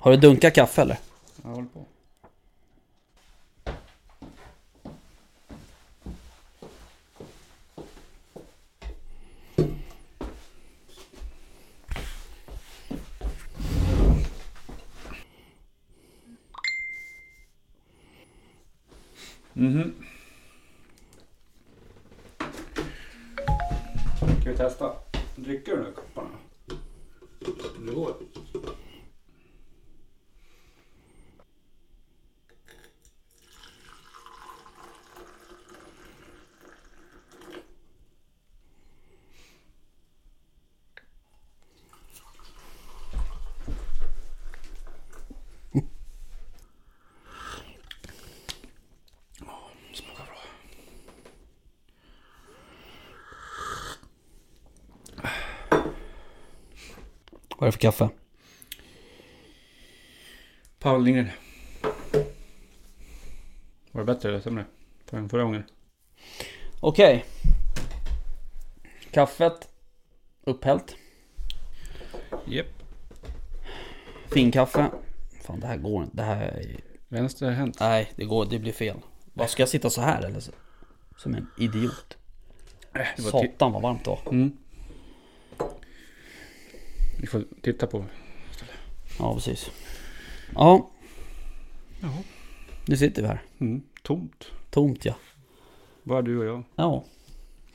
Har du dunkat kaffe eller? Jag håller på. Mhm. Ska vi testa? Dricker du här kopparna? Det går. Det för kaffe? Paul Lindgren. Var det bättre eller sämre? Än förra gången? Okej. Kaffet. Upphällt. Japp. Finkaffe. Fan det här går inte. Det här är... Vänster hänt. Nej, det går. Det blir fel. Vad ska jag sitta så här eller? så? Som en idiot. Äh, Satan vad varmt det var. mm. Vi får titta på. Ja, precis. Ja, Jaha. nu sitter vi här. Mm. Tomt. Tomt ja. Bara du och jag. Ja.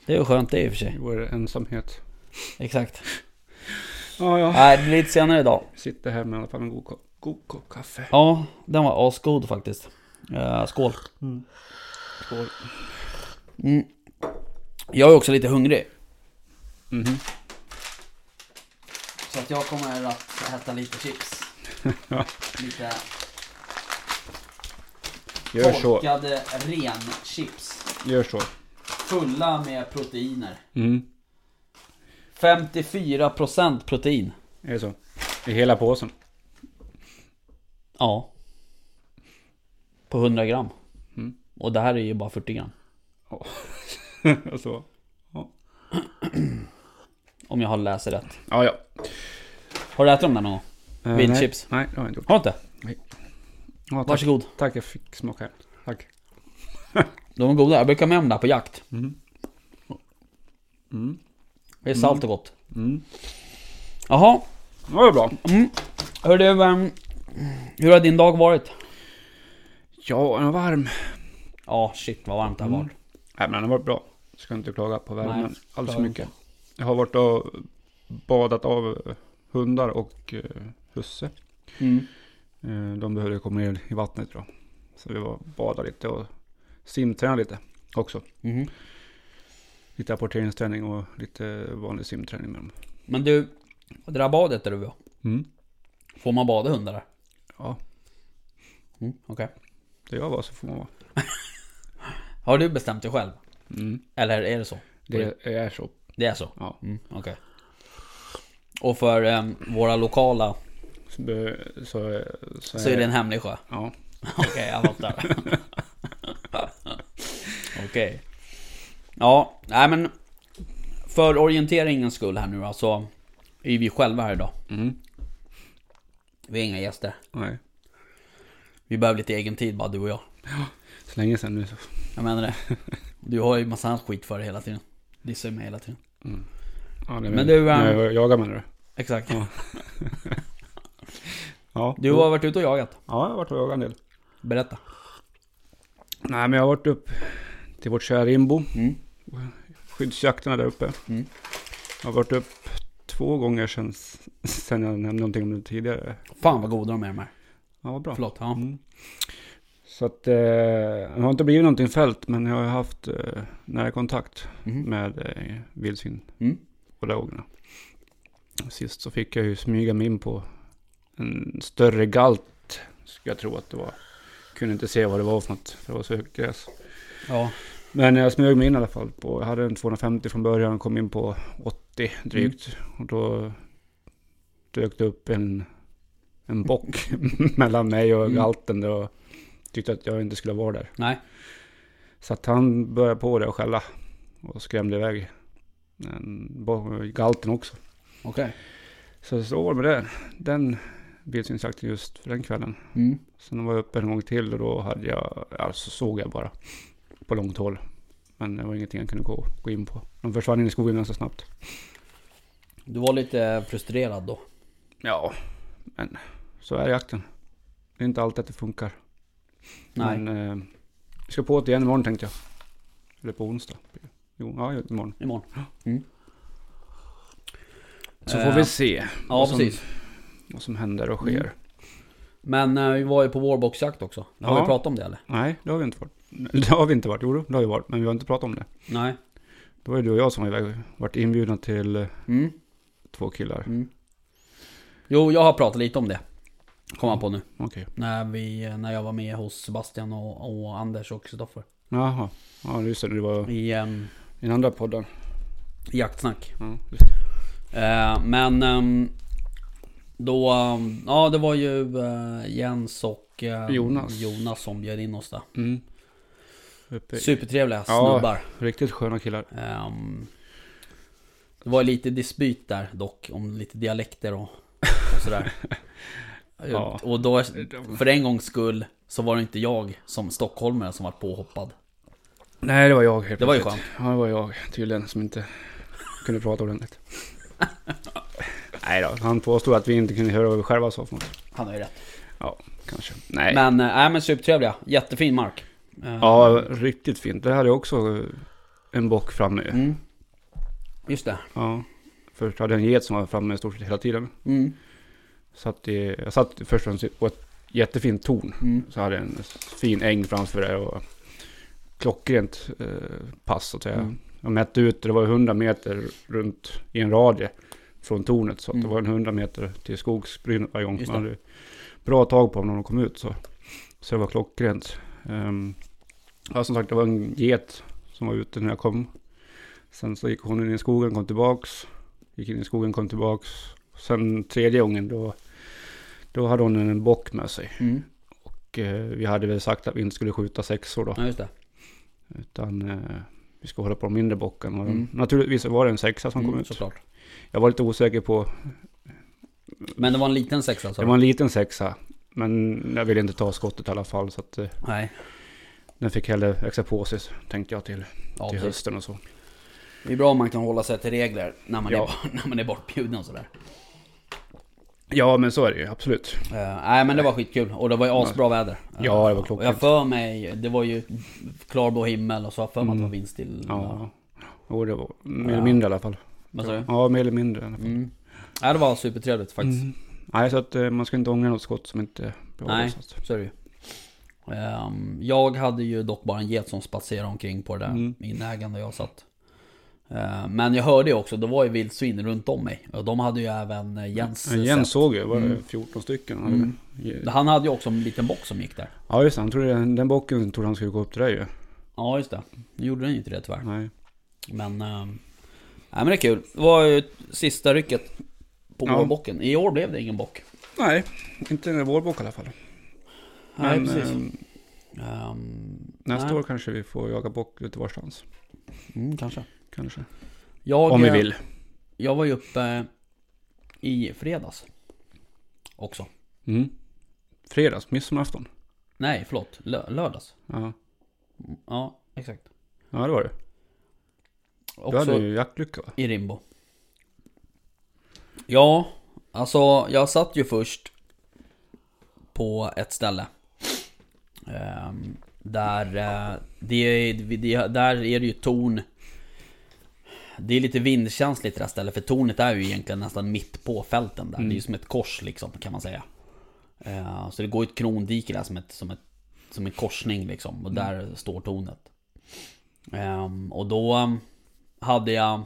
Det är ju skönt det i och för sig. I vår ensamhet. Exakt. Ja, ja. Nej, det blir lite senare idag. Sitter här med i alla fall en god, ko- god kopp kaffe. Ja, den var asgod faktiskt. Uh, skål. Skål. Mm. Jag är också lite hungrig. Mhm. Så att jag kommer att äta lite chips. Lite Gör så. torkade ren chips. Gör så. Fulla med proteiner. Mm. 54% protein. Är det så? I hela påsen. Ja. På 100 gram. Mm. Och det här är ju bara 40 gram. och så. Om jag har läst rätt. Ja, ja. Har du ätit dem där någon gång? Eh, Vildchips. Nej, nej, det har jag inte gjort. Har du inte? Ja, tack. Varsågod. Tack, jag fick smaka. Tack. De är goda. Jag brukar med dem där på jakt. Mm. Mm. Det är salt och gott. Mm. Jaha. Det var bra. Mm. Hör du, ehm, hur har din dag varit? Ja, den var varm. Ja, shit vad varmt det har Mm. varit. Nej, men den har varit bra. Ska inte klaga på värmen Nej, alls för mycket. Jag har varit och badat av hundar och eh, husse. Mm. Eh, De behövde komma ner i vattnet då. Så vi var badade lite och simtränade lite också. Mhm. Lite apporteringsträning och lite vanlig simträning med dem. Men du, det där badet där du var. Mm. Får man bada hundar där? Ja, Mm, Okej. det jag var så får man vara. Har du bestämt dig själv? Mm. Eller är det så? Det är så. Det är så? Ja. Mm, Okej. Och för ehm, våra lokala Så, så, så, så är det en hemlig sjö? Ja. Okej, jag fattar. Okej. Ja, nej men för orienteringens skull här nu då, så är vi själva här idag. Mm. Vi är inga gäster. Nej. Vi behöver lite egen tid bara du och jag. Så länge sedan nu så. Jag menar det. Du har ju massa skit för dig hela tiden. Dissar ju mig hela tiden. Ja, det Men du, ehm, jag jagar menar du? Exakt. Ja. Ja. Du har varit ute och jagat. Ja, jag har varit och jagat en del. Berätta. Nej, men jag har varit upp till vårt kära Rimbo. Mm. Skyddsjakterna där uppe. Mm. Jag har varit upp två gånger sen, sen jag nämnde någonting om det tidigare. Fan vad goda de är här. Ja, vad bra. Förlåt. Ja. Mm. Så att eh, det har inte blivit någonting fält, men jag har haft eh, nära kontakt Mhm. med eh, vildsvin Mm. båda gångerna. Sist så fick jag ju smyga mig in på en större galt, skulle jag tro att det var. Kunde inte se vad det var för något, för det var så högt gräs. Ja. Men jag smög mig in i alla fall. På, jag hade en 250 från början och kom in på 80 drygt. Och då dök det upp en, en bock mellan mig och Mm. galten. där Och tyckte att jag inte skulle vara där. Nej. Så att han började på det och skälla. Och skrämde iväg galten också. Okej. Så så var det med det. Den vildsvinsjakten just för den kvällen. Mm. Sen var jag uppe en gång till och då hade jag, alltså såg jag bara på långt håll. Men det var ingenting jag kunde gå, gå in på. De försvann in i skogen ganska snabbt. Du var lite frustrerad då? Ja, men så är jakten. Det är inte alltid att det funkar. Nej. Men eh, vi ska på det igen imorgon tänkte jag. Eller på onsdag. Jo, ja imorgon. Imorgon? Mm. Så Eh, får vi se Ja, vad, som, precis. vad som händer och sker. Mm. Men eh, vi var ju på vårboxjakt också. Har Ja. vi pratat om det eller? Nej, det har vi inte varit. Det har vi inte varit. Jo, det har vi varit. Men vi har inte pratat om det. Nej. Det var ju du och jag som var iväg. Varit inbjudna till eh, Mm. två killar. Mm. Jo, jag har pratat lite om det. Kom jag på nu. Okej. När, vi, när jag var med hos Sebastian och, och Anders och Kristoffer. Jaha. Ja, just det. Det var I um, i den andra podden. jaktsnack. Ja, just det. Eh, men ehm, då, ehm, ja det var ju eh, Jens och eh, Jonas. Jonas som bjöd in oss där. Mm. Uppe. Supertrevliga Ja. snubbar. Riktigt sköna killar. Ehm, det var lite dispyt där dock, om lite dialekter och, och sådär. Ja. Och då, för en gångs skull, så var det inte jag som stockholmare som var påhoppad. Nej, det var jag helt Det var ju plötsligt. Ja, det var jag tydligen som inte kunde prata ordentligt. Nej då, han påstod att vi inte kunde höra vad vi själva sa för något. Han har ju rätt. Kanske. Nej. Men, äh, men supertrevliga. Jättefin mark. Ehm, Ja, riktigt fint. Det hade jag också eh, en bock framme. Mm. Just det. Ja. Först hade jag en get som var framme i stort sett hela tiden. Mm. Satt i, jag satt först och främst på ett jättefint torn. Mm. Så hade jag en fin äng framför det och klockrent eh, pass så att säga. Mm. Jag mätte ut, det var 100 meter runt i en radie från tornet. Så att det Mm. var en 100 meter till skogsbrynet varje gång. Man det. hade bra tag på dem när de kom ut. Så, så det var klockrent. Um, ja, som sagt, det var en get som var ute när jag kom. Sen så gick hon in i skogen, kom tillbaks. Gick in i skogen, kom tillbaks. Sen tredje gången då, då hade hon en bock med sig. Mm. Och eh, vi hade väl sagt att vi inte skulle skjuta sexor då. Ja, just det. Utan eh, vi ska hålla på de mindre bocken. Och Mm. Naturligtvis var det en sexa som kom Mm, ut. såklart. Jag var lite osäker på, Men det var en liten sexa sa det var en liten sexa. Men jag ville inte ta skottet i alla fall. Så att eh, Nej. den fick hellre växa på sig tänkte jag till, Ja, till hösten och så. Det är bra om man kan hålla sig till regler när man, Ja. är, när man är bortbjuden och sådär. Ja men så är det ju absolut. Uh, nej men det var skitkul och det var ju asbra väder. Ja, det var klockrent. Jag för mig, det var ju klarblå himmel och så har för mig att det var Mm. vindstill. Ja. Jo det var mer Ja. eller mindre i alla fall. Vad sa du? Ja mer eller mindre i alla fall. Mm. Nej det var supertrevligt faktiskt. Mm. Nej så att eh, man ska inte ångra något skott som inte blir Nej. Så är det ju. Ehm, jag hade ju dock bara en get som spatserade omkring på det där Mm. inägaren där jag satt. Ehm, men jag hörde ju också, det var ju vildsvin runt om mig. Och de hade ju även eh, Jens Ja, Jens sett. såg ju, var det Mm. 14 stycken? Mm. Han hade ju också en liten bock som gick där. Ja just det, han trodde, den bocken trodde han skulle gå upp till dig ju. Ja just det. Nu gjorde den ju inte det tyvärr. Nej. Men... nej men det är kul. Det var ju sista rycket på Ja. vårbocken. I år blev det ingen bock. Nej, inte en vårbock i alla fall. Nej Men, precis. ehm, Ehm, nästa nej. år kanske vi får jaga bock lite varstans. Mm, kanske. Kanske. Jag, Om vi eh, vill. Jag var ju uppe i fredags. Också. Mm. Fredags, midsommarafton. Nej, förlåt. Lö- lördags. Ja. Ja, exakt. ja, det var det. Du Också hade ju jaktlycka va? i Rimbo. Ja, alltså jag satt ju först på ett ställe. Ehm, där, eh, det, det, där är det ju torn. Det är lite vindkänsligt det här stället för tornet är ju egentligen nästan mitt på fälten där. Mm. Det är ju som ett kors liksom kan man säga. Eh, så det går ett krondike där som, ett, som, ett, som en korsning liksom. Och där står tornet. Ehm, och då um, hade jag,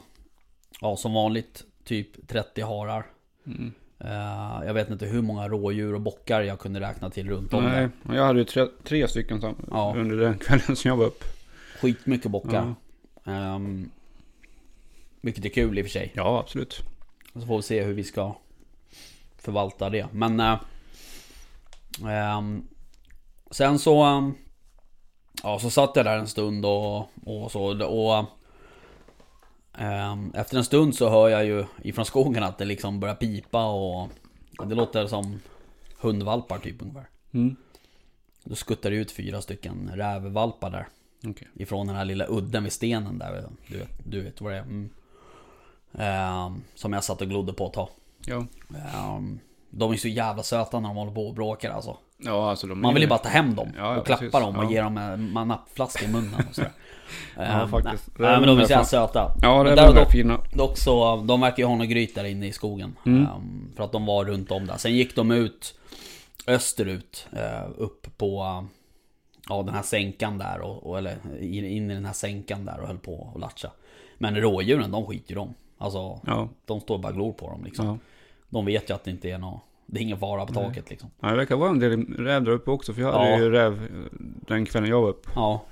ja som vanligt, typ 30 harar. Mm. Eh, jag vet inte hur många rådjur och bockar jag kunde räkna till runt om Nej, där. jag hade ju tre, tre stycken Ja. under den kvällen som jag var upp. Skitmycket bockar. Ehm, vilket är kul i och för sig. Ja, absolut. Så får vi se hur vi ska förvalta det. Men... eh, ehm, sen så... ehm, ja, så satt jag där en stund och, och så. Och, ehm, efter en stund så hör jag ju ifrån skogen att det liksom börjar pipa och... Det låter som... hundvalpar typ ungefär. Mm. Då skuttade det ut fyra stycken rävvalpar där. Okej. Ifrån den här lilla udden vid stenen där. Du vet, du vet vad det är. Mm. Ehm, som jag satt och glodde på ett tag. Ja. Ehm, de är så jävla söta när de håller på och bråkar alltså. Ja, alltså de Man vill ju bara ta hem dem Ja, ja, och klappa precis. dem och Ja. ge dem en nappflaska i munnen och sådär. Ehm, faktiskt. Nej, nej men de är så jävla söta. Ja, det är dock, fina. dock så, de verkar ju ha något gryt där inne i skogen. Mm. För att de var runt om där. Sen gick de ut österut, eh, upp på ja, den här sänkan där. Och, och, eller in i den här sänkan där och höll på och latcha. Men rådjuren, de skiter ju de. Alltså, Ja. de står bara glor på dem liksom. ja. De vet ju att det inte är något, det är ingen fara på taket liksom. Ja, det verkar vara en del räv där uppe också. För jag hade ju räv den kvällen jag var uppe. Ja.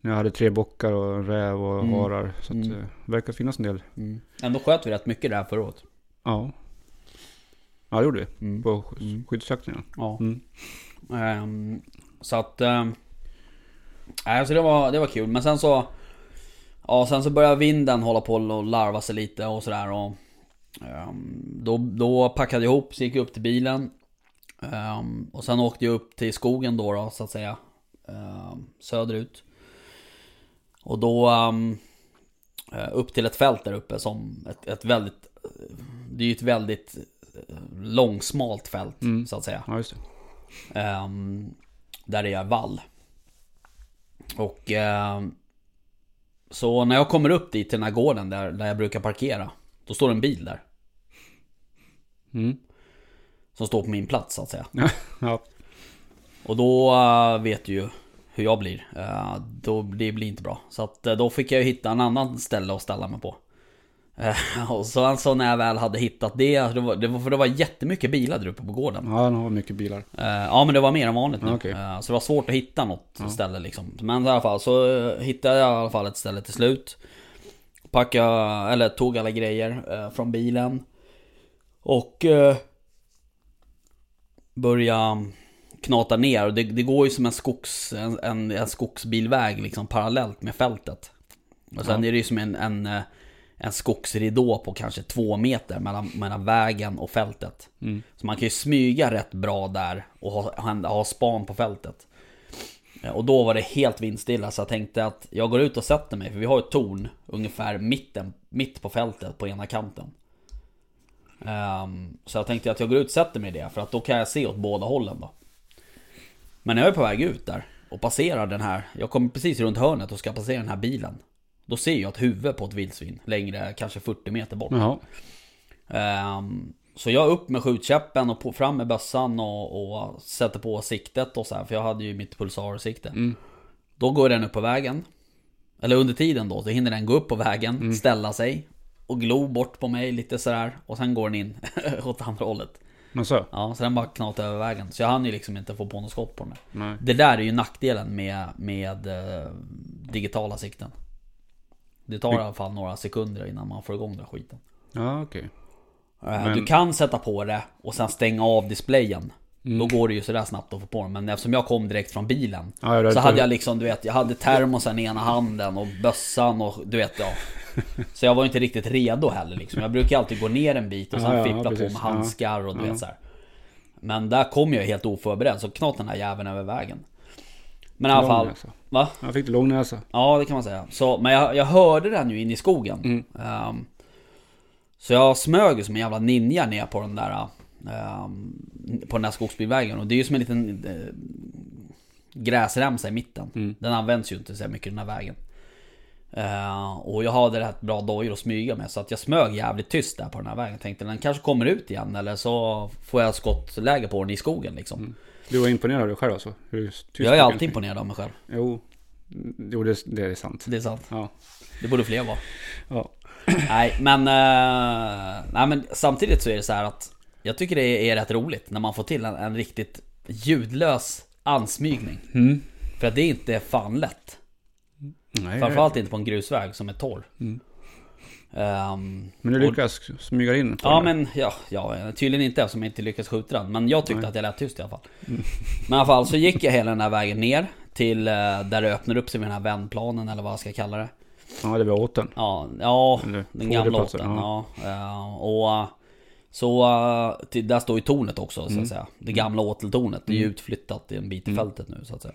När jag hade tre bockar och räv och Mm. harar. Så att, Mm. eh, det verkar finnas en del. Mm. Ändå sköt vi rätt mycket där förra året. Ja. Ja, det gjorde vi. Mm. På Mm. skyddsjakten ja. Ehm, så att... Um, nej, så det var, det var kul. Men sen så... Ja, sen så började vinden hålla på och larva sig lite och sådär. Och, ehm, då, då packade jag ihop, så gick jag upp till bilen. Ehm, och sen åkte jag upp till skogen då, då så att säga. ehm, söderut. Och då... eh, upp till ett fält där uppe som ett, ett väldigt... Det är ju ett väldigt eh, långsmalt fält, Mm. så att säga. Ja, just det. Där det är vall. Och så när jag kommer upp dit till den här gården där, där jag brukar parkera. Då står en bil där. Mm. Som står på min plats så att säga. Ja. Och då eh, vet du ju hur jag blir. Eh, då, det blir inte bra. Så att eh, då fick jag ju hitta en annan ställe att ställa mig på. Eh, och så alltså när jag väl hade hittat det, det var, det var, för det var jättemycket bilar där uppe på gården. Ja, han har mycket bilar. Eh, Ja men det var mer än vanligt nu. Ja, okej. Eh, Så det var svårt att hitta något ställe liksom. Men i alla fall så hittade jag i alla fall ett ställe till slut. Packade, eller tog alla grejer från bilen. Och började knata ner. Och det, det går ju som en, skogs, en, en, en skogsbilväg liksom parallellt med fältet. Och sen Ja. är det ju som en, en, en skogsridå på kanske två meter mellan, mellan vägen och fältet. Mm. Så man kan ju smyga rätt bra där och ha, ha, span på fältet. Eh, Och då var det helt vindstilla så jag tänkte att jag går ut och sätter mig för vi har ett torn ungefär mitten, mitt på fältet på ena kanten. Ehm, så jag tänkte att jag går ut och sätter mig i det för att då kan jag se åt båda hållen då. Men jag är på väg ut där och passerar den här, jag kommer precis runt hörnet och ska passera den här bilen. Då ser jag ett huvud på ett vildsvin längre, kanske 40 meter bort. Ehm, så jag upp med skjutkäppen och på, fram med bössan och, och sätter på siktet och så här, för jag hade ju mitt pulsarsikte. Mm. Då går den upp på vägen. Eller under tiden då, så hinner den gå upp på vägen, ställa sig och glo bort på mig lite sådär. Och sen går den in åt andra hållet. Men så? Ja, så den bara knatade över vägen. Så jag hann ju liksom inte få på något skott på den. Nej. Det där är ju nackdelen med, med eh, digitala sikten. Det tar i alla fall några sekunder innan man får igång den skiten. Ja, okej. Eh, Men- Du kan sätta på det och sen stänga av displayen. Mm. Då går det ju sådär snabbt att få på den. Men eftersom jag kom direkt från bilen. Ja, så hade jag liksom, du vet, jag hade termosen i ena handen och bössan och du vet, ja. Så jag var inte riktigt redo heller liksom. Jag brukar alltid gå ner en bit och sen Ja, ja, fippla på precis. med handskar och du Ja. vet så här. Men där kom jag helt oförberedd, så knat den här jäveln över vägen. Men i alla fall, näsa. va? Jag fick lång näsa. Ja, det kan man säga. Så, men jag, jag hörde den ju in i skogen. Mm. Ehm, så jag smög ju som en jävla ninja ner på den där ehm, På den där skogsbilvägen. Och det är ju som en liten eh, gräsremsa i mitten. Mm. Den används ju inte så mycket den här vägen. Eh, och jag hade rätt bra dojor att smyga med. Så att jag smög jävligt tyst där på den här vägen. Tänkte den kanske kommer ut igen. Eller så får jag skottläge på den i skogen liksom. Du var imponerad av dig själv alltså? Hur Jag är alltid imponerad av mig själv. Jo, jo det, det är sant. Det är sant. Ja. Det borde fler vara. Ja. Nej men, eh, nej men samtidigt så är det så här att Jag tycker det är rätt roligt när man får till en, en riktigt ljudlös ansmygning. Mm. För att det är inte fan lätt. Nej, Framförallt inte på en grusväg som är torr. Mm. Ehm, Men du och- lyckas smyga in på Ja den. men, ja, ja, tydligen inte eftersom jag inte lyckades skjuta den. Men jag tyckte Nej. att jag lät tyst i alla fall. Men i alla fall så gick jag hela den här vägen ner till eh, där det öppnar upp sig med den här vändplanen eller vad jag ska kalla det. Ja, det var åt den. Ja, ja Eller den gamla åten. Ja. Ja, och eh, Så till, där står ju tornet också så att säga. Det gamla åteltornet. Det är ju utflyttat i en bit i fältet nu så att säga.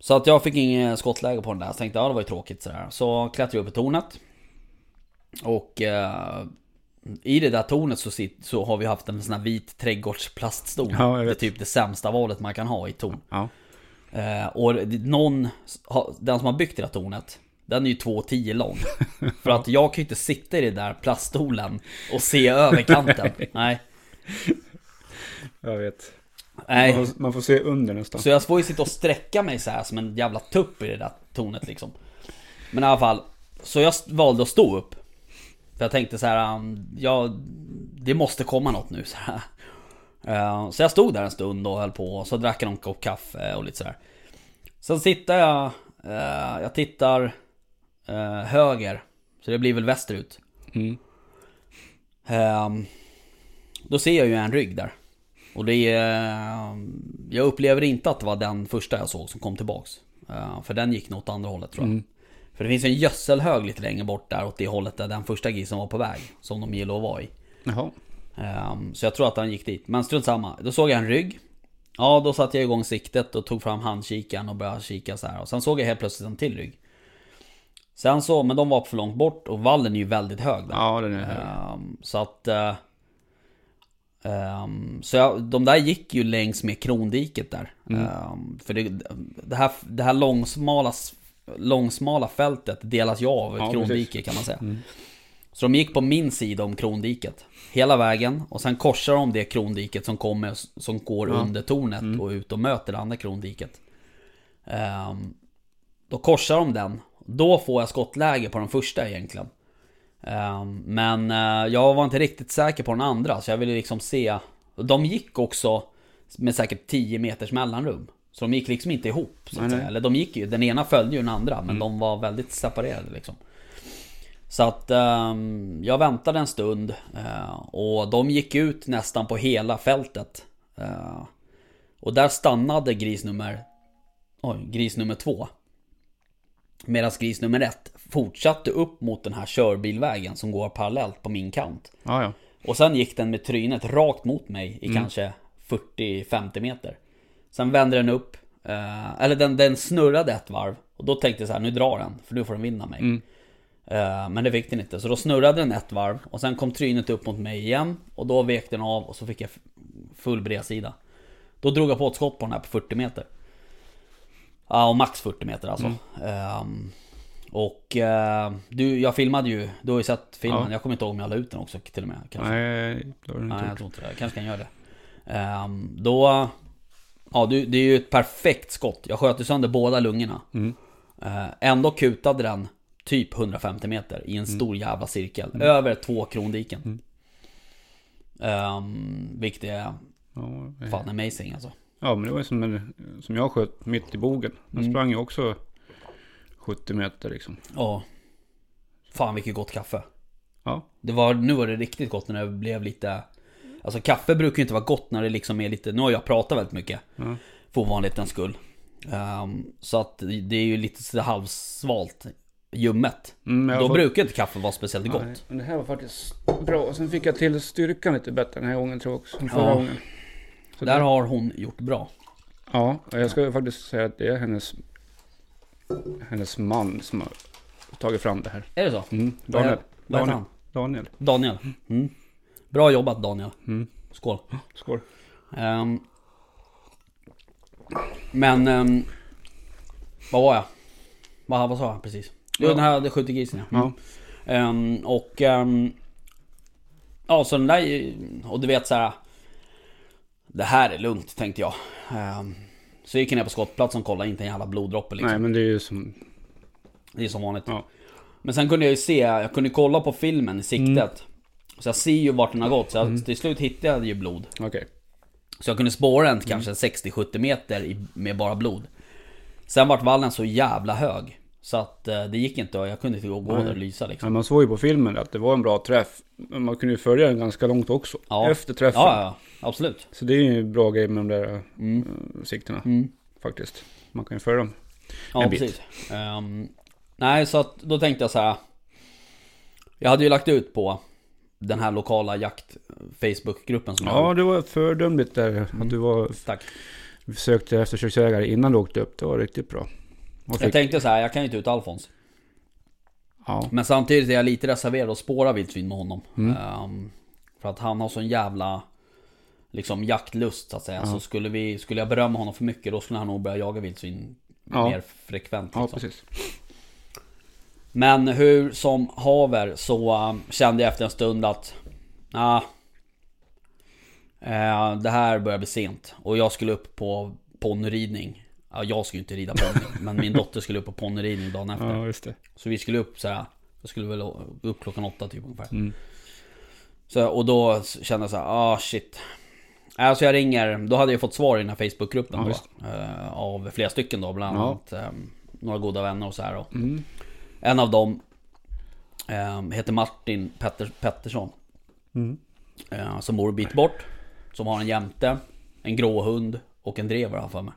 Så att jag fick inget skottläge på den där. Så tänkte ja det var ju tråkigt sådär. Så klättrade jag upp i tornet. Och eh, i det där tornet så, sit, så har vi haft en sån här vit trädgårdsplaststol. Ja, det är typ det sämsta valet man kan ha i torn. Ja. Eh, och någon, den som har byggt det där tornet Den är ju 2,10 lång För att jag kan ju inte sitta i den där plaststolen Och se över kanten Nej, Jag vet. nej Man, får, man får se under nästan. Så jag får ju sitta och sträcka mig så här som en jävla tupp i det där tornet liksom Men i alla fall Så jag valde att stå upp För jag tänkte så här, um, ja Det måste komma något nu så här. Eh, Så jag stod där en stund och höll på och så drack jag någon kopp kaffe och lite sådär Sen tittar jag eh, Jag tittar eh, höger Så det blir väl västerut Mm. Ehm, Då ser jag ju en rygg där Och det är Jag upplever inte att det var den första jag såg som kom tillbaks För den gick nog åt andra hållet tror jag Mm. För det finns en gödselhög lite längre bort där åt det hållet där den första grisen var på väg Som de gillar att vara i Jaha. Ehm, Så jag tror att han gick dit Men strunt samma, då såg jag en rygg Ja då satte jag igång siktet och tog fram handkikaren och började kika så här. Och sen såg jag helt plötsligt en till rygg Sen så, men de var för långt bort och vallen är ju väldigt hög där Ja, den är hög. Ehm, så att... ehm, så jag, de där gick ju längs med krondiket där. Ehm, för det, det, här, det här långsmala, långsmala fältet delas ju av ett Ja, krondike precis. kan man säga. Så de gick på min sida om krondiket. Hela vägen och sen korsar de det krondiket som kommer, som går under tornet och ut och möter det andra krondiket. Ehm, då korsar de den. Då får jag skottläge på den första egentligen. Ehm, Men eh, jag var inte riktigt säker på den andra så jag ville liksom se De gick också med säkert 10 meters mellanrum Så de gick liksom inte ihop så att säga. Eller de gick ju, den ena följde ju den andra men de var väldigt separerade liksom Så att ehm, jag väntade en stund eh, Och de gick ut nästan på hela fältet Eh, Och där stannade gris nummer Oj, gris nummer två Medan gris nummer ett fortsatte upp mot den här körbilvägen som går parallellt på min kant. Ja, ja. Och sen gick den med trynet rakt mot mig i kanske 40-50 meter. Sen vände den upp, eh, eller den, den snurrade ett varv. Och då tänkte jag så här, nu drar den, för nu får den vinna mig. Eh, men det fick den inte, så då snurrade den ett varv. Och sen kom trynet upp mot mig igen. Och då vek den av och så fick jag full bredsida. Då drog jag på ett skott på den här på 40 meter. Ja, och max 40 meter alltså. Ehm, och eh, du, jag filmade ju, du har ju sett filmen. Ja. Jag kommer inte ihåg om jag la ut den också till och med. Kanske. Nej, det har du inte Nej, jag tror inte det. Jag kanske kan göra det. Ehm, då... Ja, du, det är ju ett perfekt skott. Jag sköt ju sönder båda lungorna. Mm. Eh, ändå kutade den typ 150 meter i en stor jävla cirkel. Över två krondiken. Um, vilket är Ja, det- fan amazing alltså. ja, men det var ju som, en, som jag sköt mitt i bogen. Den Mm. sprang ju också 70 meter liksom. Ja. Fan vilket gott kaffe. Ja, Det var, nu var det riktigt gott när det blev lite Alltså kaffe brukar ju inte vara gott när det liksom är lite Nu har jag pratat väldigt mycket Ja. För ovanlighetens skull Ehm, Så att det är ju lite halvsvalt Ljummet Mm, Då fått- brukar inte kaffe vara speciellt gott Nej, men det här var faktiskt bra. Och sen fick jag till styrkan lite bättre den här gången tror jag också. Förra Ja. gången. Så Där det- har hon gjort bra Ja, och jag ska faktiskt säga att det är hennes, hennes man som har tagit fram det här. Är det så? Mm, Vad är- Daniel. Vad Daniel. Daniel. Daniel mm. Bra jobbat Daniel Mm. Skål Skål. Ehm, Men ehm, Vad var jag? Vad, vad sa jag precis? Jo Ja. den här, skjuter grisen ja. Mm. Ehm, och Ja så den där Och du vet så här. Det här är lugnt tänkte jag Så gick jag ner på skottplatsen och kollade inte en jävla bloddroppe liksom Nej, men det är ju som... Det är som vanligt Ja. Men sen kunde jag ju se, jag kunde kolla på filmen i siktet Så jag ser ju vart den har gått, så jag, till slut hittade jag ju blod Okej. Så jag kunde spåra den till kanske 60-70 meter i, med bara blod Sen vart vallen så jävla hög Så att eh, det gick inte och jag kunde inte gå gå där och lysa liksom Men man såg ju på filmen att det var en bra träff. Men man kunde ju följa den ganska långt också. Ja. Efter träffen. Ja, ja, absolut Så det är ju en bra grej med de där Mm. uh, siktena. Mm. Faktiskt. Man kan ju följa dem. Ja, En bit. precis Ehm, Nej, så att då tänkte jag så här. Jag hade ju lagt ut på den här lokala jakt Facebookgruppen som Ja, det var föredömligt där. Att du var, Tack. sökte eftersöksägare innan du åkte upp. Det var riktigt bra. Och Jag fick, tänkte så här, jag kan ju inte ut Alfons. ja, Men samtidigt är jag lite reserverad att spåra vildsvin med honom. Mm. Ehm, för att han har sån jävla liksom jaktlust så att säga. Ja. Så skulle, vi, skulle jag berömma honom för mycket då skulle han nog börja jaga vildsvin Ja. mer frekvent. ja, Liksom. precis. Men hur som haver så um, kände jag efter en stund att ah, eh, Det här börjar bli sent och jag skulle upp på ponnyridning Ja, jag skulle inte rida ponny men min dotter skulle upp på ponnyridning dagen efter Ja. Så vi skulle upp så här. Jag skulle väl upp klockan åtta typ ungefär Mm. så, Och då kände jag så här, ah shit Alltså jag ringer, då hade jag fått svar i den här Facebookgruppen Ja, då eh, Av flera stycken då, bland Ja. annat eh, Några goda vänner och så här då. Mm. En av dem eh, heter Martin Petter, Pettersson. Mm. Eh, som bor en bit bort. Som har en jämte, en gråhund och en drever har för mig.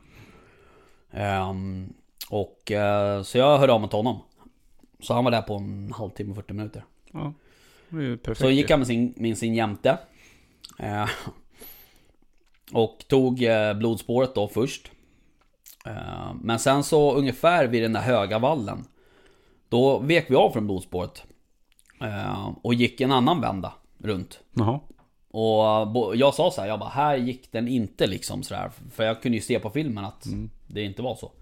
Ehm, och eh, så jag hörde av mig till honom. Så han var där på en halvtimme, 40 minuter. Ja, perfekt. Så gick han med sin, med sin jämte. Eh, och tog eh, blodspåret då först. Eh, men sen så ungefär vid den där höga vallen. Då vek vi av från blodspåret. Eh, och gick en annan vända runt. Jaha. Och jag sa så här, jag bara, här gick den inte liksom sådär. För jag kunde ju se på filmen att det inte var så.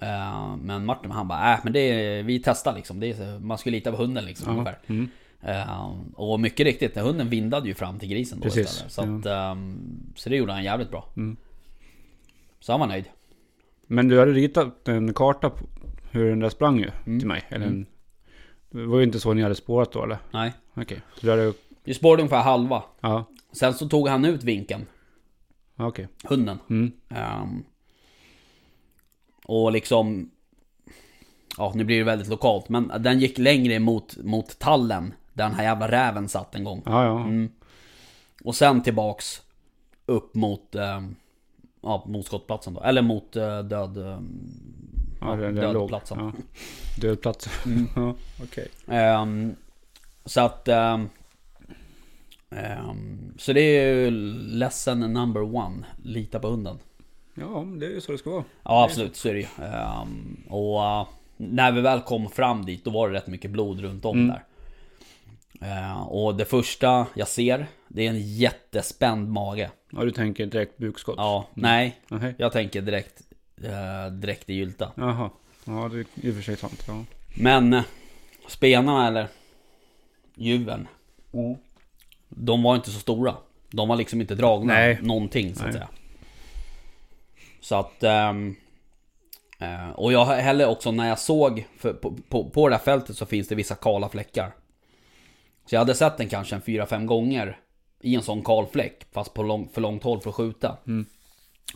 Eh, men Martin han bara, äh men det är, vi testar liksom. Det är, man ska lita på hunden liksom Ja. ungefär. Mm. Eh, och mycket riktigt, hunden vindade ju fram till grisen då Precis, istället. Så, att, ehm, så det gjorde han jävligt bra. Mm. Så han var nöjd. Men du hade ritat en karta hur den där sprang ju Mm. till mig. Eller Mm. det var ju inte så ni hade spårat då eller? Nej. Okej. Så du hade... Vi spårade ungefär halva. Ja, Sen så tog han ut vinkeln, okej. hunden. Mm. Ehm, och liksom... Ja, nu blir det väldigt lokalt. Men den gick längre mot, mot tallen. Där den här jävla räven satt en gång. Ja, ja. Mm. Och sen tillbaks upp mot, ehm, ja, mot skottplatsen då. Eller mot eh, död... ehm, Ja, den, den låg. dödplatsen. Ja. Dödplats. Mm. ja, okej. Ehm, så att... ehm, ehm, så det är ju lesson number one. Lita på hunden. Ja, det är ju så det ska vara. Ja absolut, så är det ju. Och eh, när vi väl kom fram dit, då var det rätt mycket blod runt om Mm. där. Ehm, och det första jag ser, det är en jättespänd mage. Ja, du tänker direkt bukskott? Ja, nej. Nej. Jag tänker direkt, eh, direkt i gylta. Jaha. Ja, det är i och för sig sant. Ja. Men eh, spenarna eller djuren, de var inte så stora. De var liksom inte dragna Nej. någonting så att Nej. säga. Så att... ehm, eh, och jag heller också när jag såg, för på, på, på det här fältet så finns det vissa kala fläckar. Så jag hade sett den kanske en 4-5 gånger i en sån kal fläck, fast på lång, för långt håll för att skjuta. Mm.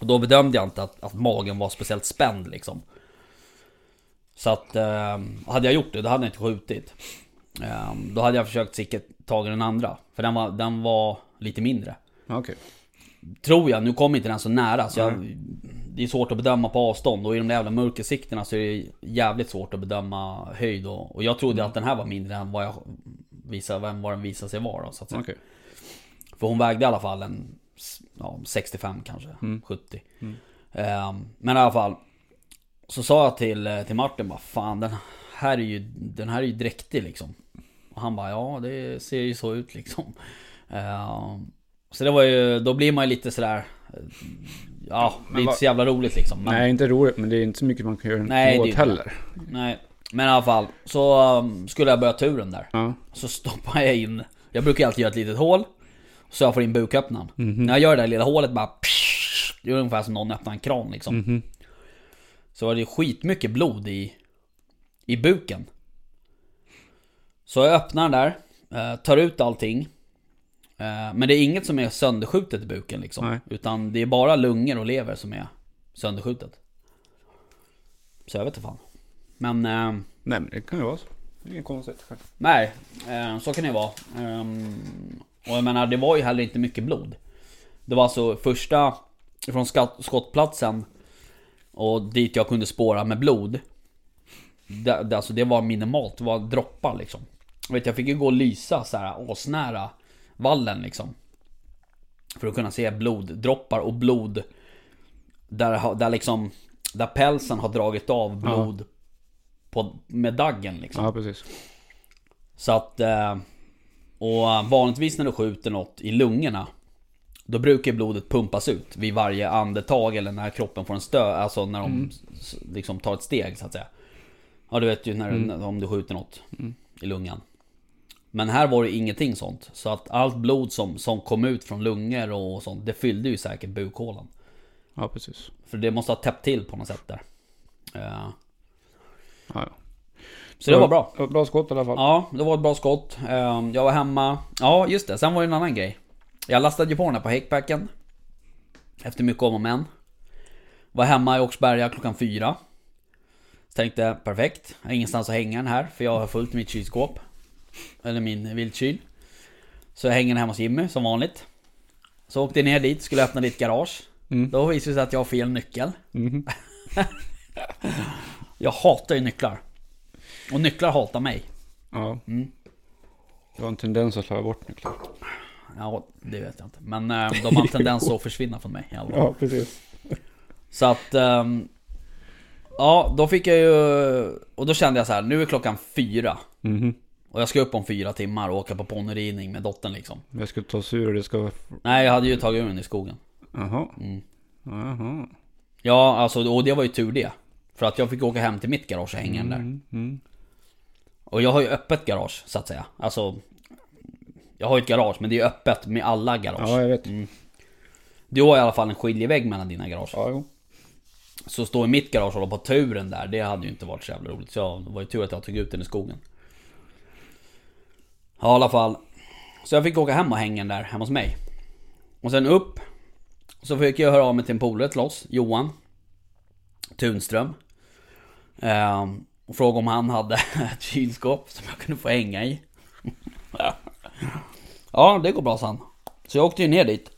Och då bedömde jag inte att, att magen var speciellt spänd liksom. Så att, eh, hade jag gjort det, då hade jag inte skjutit. Eh, då hade jag försökt sikta tag i den andra. För den var, den var lite mindre. Okej. Tror jag, nu kom inte den så nära så jag, Det är svårt att bedöma på avstånd och i de där jävla mörkersikterna så är det jävligt svårt att bedöma höjd och, och jag trodde att den här var mindre än vad jag visade, vem vad den visade sig vara då, så att säga. Okej. För hon vägde i alla fall en ja, 65 kanske, 70 Ehm, Men i alla fall Så sa jag till, eh, till Martin bara Fan den här är ju, den här är ju dräktig liksom. Och han bara ja det ser ju så ut liksom. Ehm, Så det var ju, då blir man ju lite sådär eh, Ja, det är inte så jävla roligt liksom men, Nej, inte roligt, men det är inte så mycket man kan göra Nej, åt heller. nej Men i alla fall, så um, skulle jag börja turen där Ja. Så stoppar jag in Jag brukar alltid göra ett litet hål Så jag får in buköppnaren Mhm. När jag gör det där lilla hålet bara psh, Det är ungefär som någon öppnar en kran liksom Mhm. Så var det skitmycket blod i I buken Så jag öppnar den där eh, Tar ut allting eh, Men det är inget som är sönderskjutet i buken liksom Nej. Utan det är bara lungor och lever som är sönderskjutet Så jag vet inte fan Men eh, Nej, men det kan ju vara så. Det är inget konstigt. Nej, så kan det vara. Och jag menar, det var ju heller inte mycket blod. Det var alltså första från skottplatsen och dit jag kunde spåra med blod. Det, det, alltså det var minimalt, det var droppar liksom. Jag vet jag fick ju gå och lysa så här asnära vallen liksom. För att kunna se bloddroppar och blod. Där, där liksom, där pälsen har dragit av blod. På, med daggen liksom. Ja, precis. Så att... eh, Och vanligtvis när du skjuter något i lungorna Då brukar blodet pumpas ut vid varje andetag eller när kroppen får en stö Alltså när de s- liksom tar ett steg så att säga. Ja du vet ju när, när- om du skjuter något i lungan. Men här var det ingenting sånt. Så att allt blod som, som kom ut från lungor och sånt Det fyllde ju säkert bukhålan. Ja, precis. För det måste ha täppt till på något sätt där. Eh, Ja, ja. Så det var bra Ja, Bra skott i alla fall. Ja, det var ett bra skott. Ehm, Jag var hemma. Ja, just det. Sen var det en annan grej. Jag lastade ju på den här på häckbacken. Efter mycket om och men. Var hemma i Åkersberga klockan fyra. Så tänkte, perfekt. Jag har ingenstans att hänga den här, för jag har fullt mitt kylskåp. Eller min viltkyl. Så jag hänger den hemma hos Jimmy, som vanligt. Så åkte jag ner dit, skulle öppna ditt garage. Mm. Då visade det sig att jag har fel nyckel. Mhm. Jag hatar ju nycklar. Och nycklar hatar mig. Ja. Mm. Du har en tendens att slarva bort nycklar. Ja, det vet jag inte. Men eh, de har en tendens att försvinna från mig fall. Ja, precis. Så att... ehm, ja, då fick jag ju... Och då kände jag så här, nu är klockan fyra. Mhm. Och jag ska upp om fyra timmar och åka på ponnyridning med dottern liksom. Jag ska ta sig ur och det ska... Nej, jag hade ju tagit ur den i skogen. Jaha. Mm. Jaha. Ja, alltså, och det var ju tur det. För att jag fick åka hem till mitt garage och hänga den där. Mm. Mm. Och jag har ju öppet garage, så att säga. Alltså... Jag har ju ett garage, men det är öppet med alla garage. Ja, jag vet. Du har i alla fall en skiljevägg mellan dina garage. Ja, jo. Så stå i mitt garage och hålla på turen där, det hade ju inte varit så jävla roligt. Så jag, det var ju tur att jag tog ut den i skogen. Ja, i alla fall. Så jag fick åka hem och hänga den där hemma hos mig. Och sen upp. Så fick jag höra av mig till en polare till oss, Johan. Tunström. Ehm, och fråga om han hade ett kylskåp som jag kunde få hänga i. ja, det går bra sa han. Så jag åkte ju ner dit.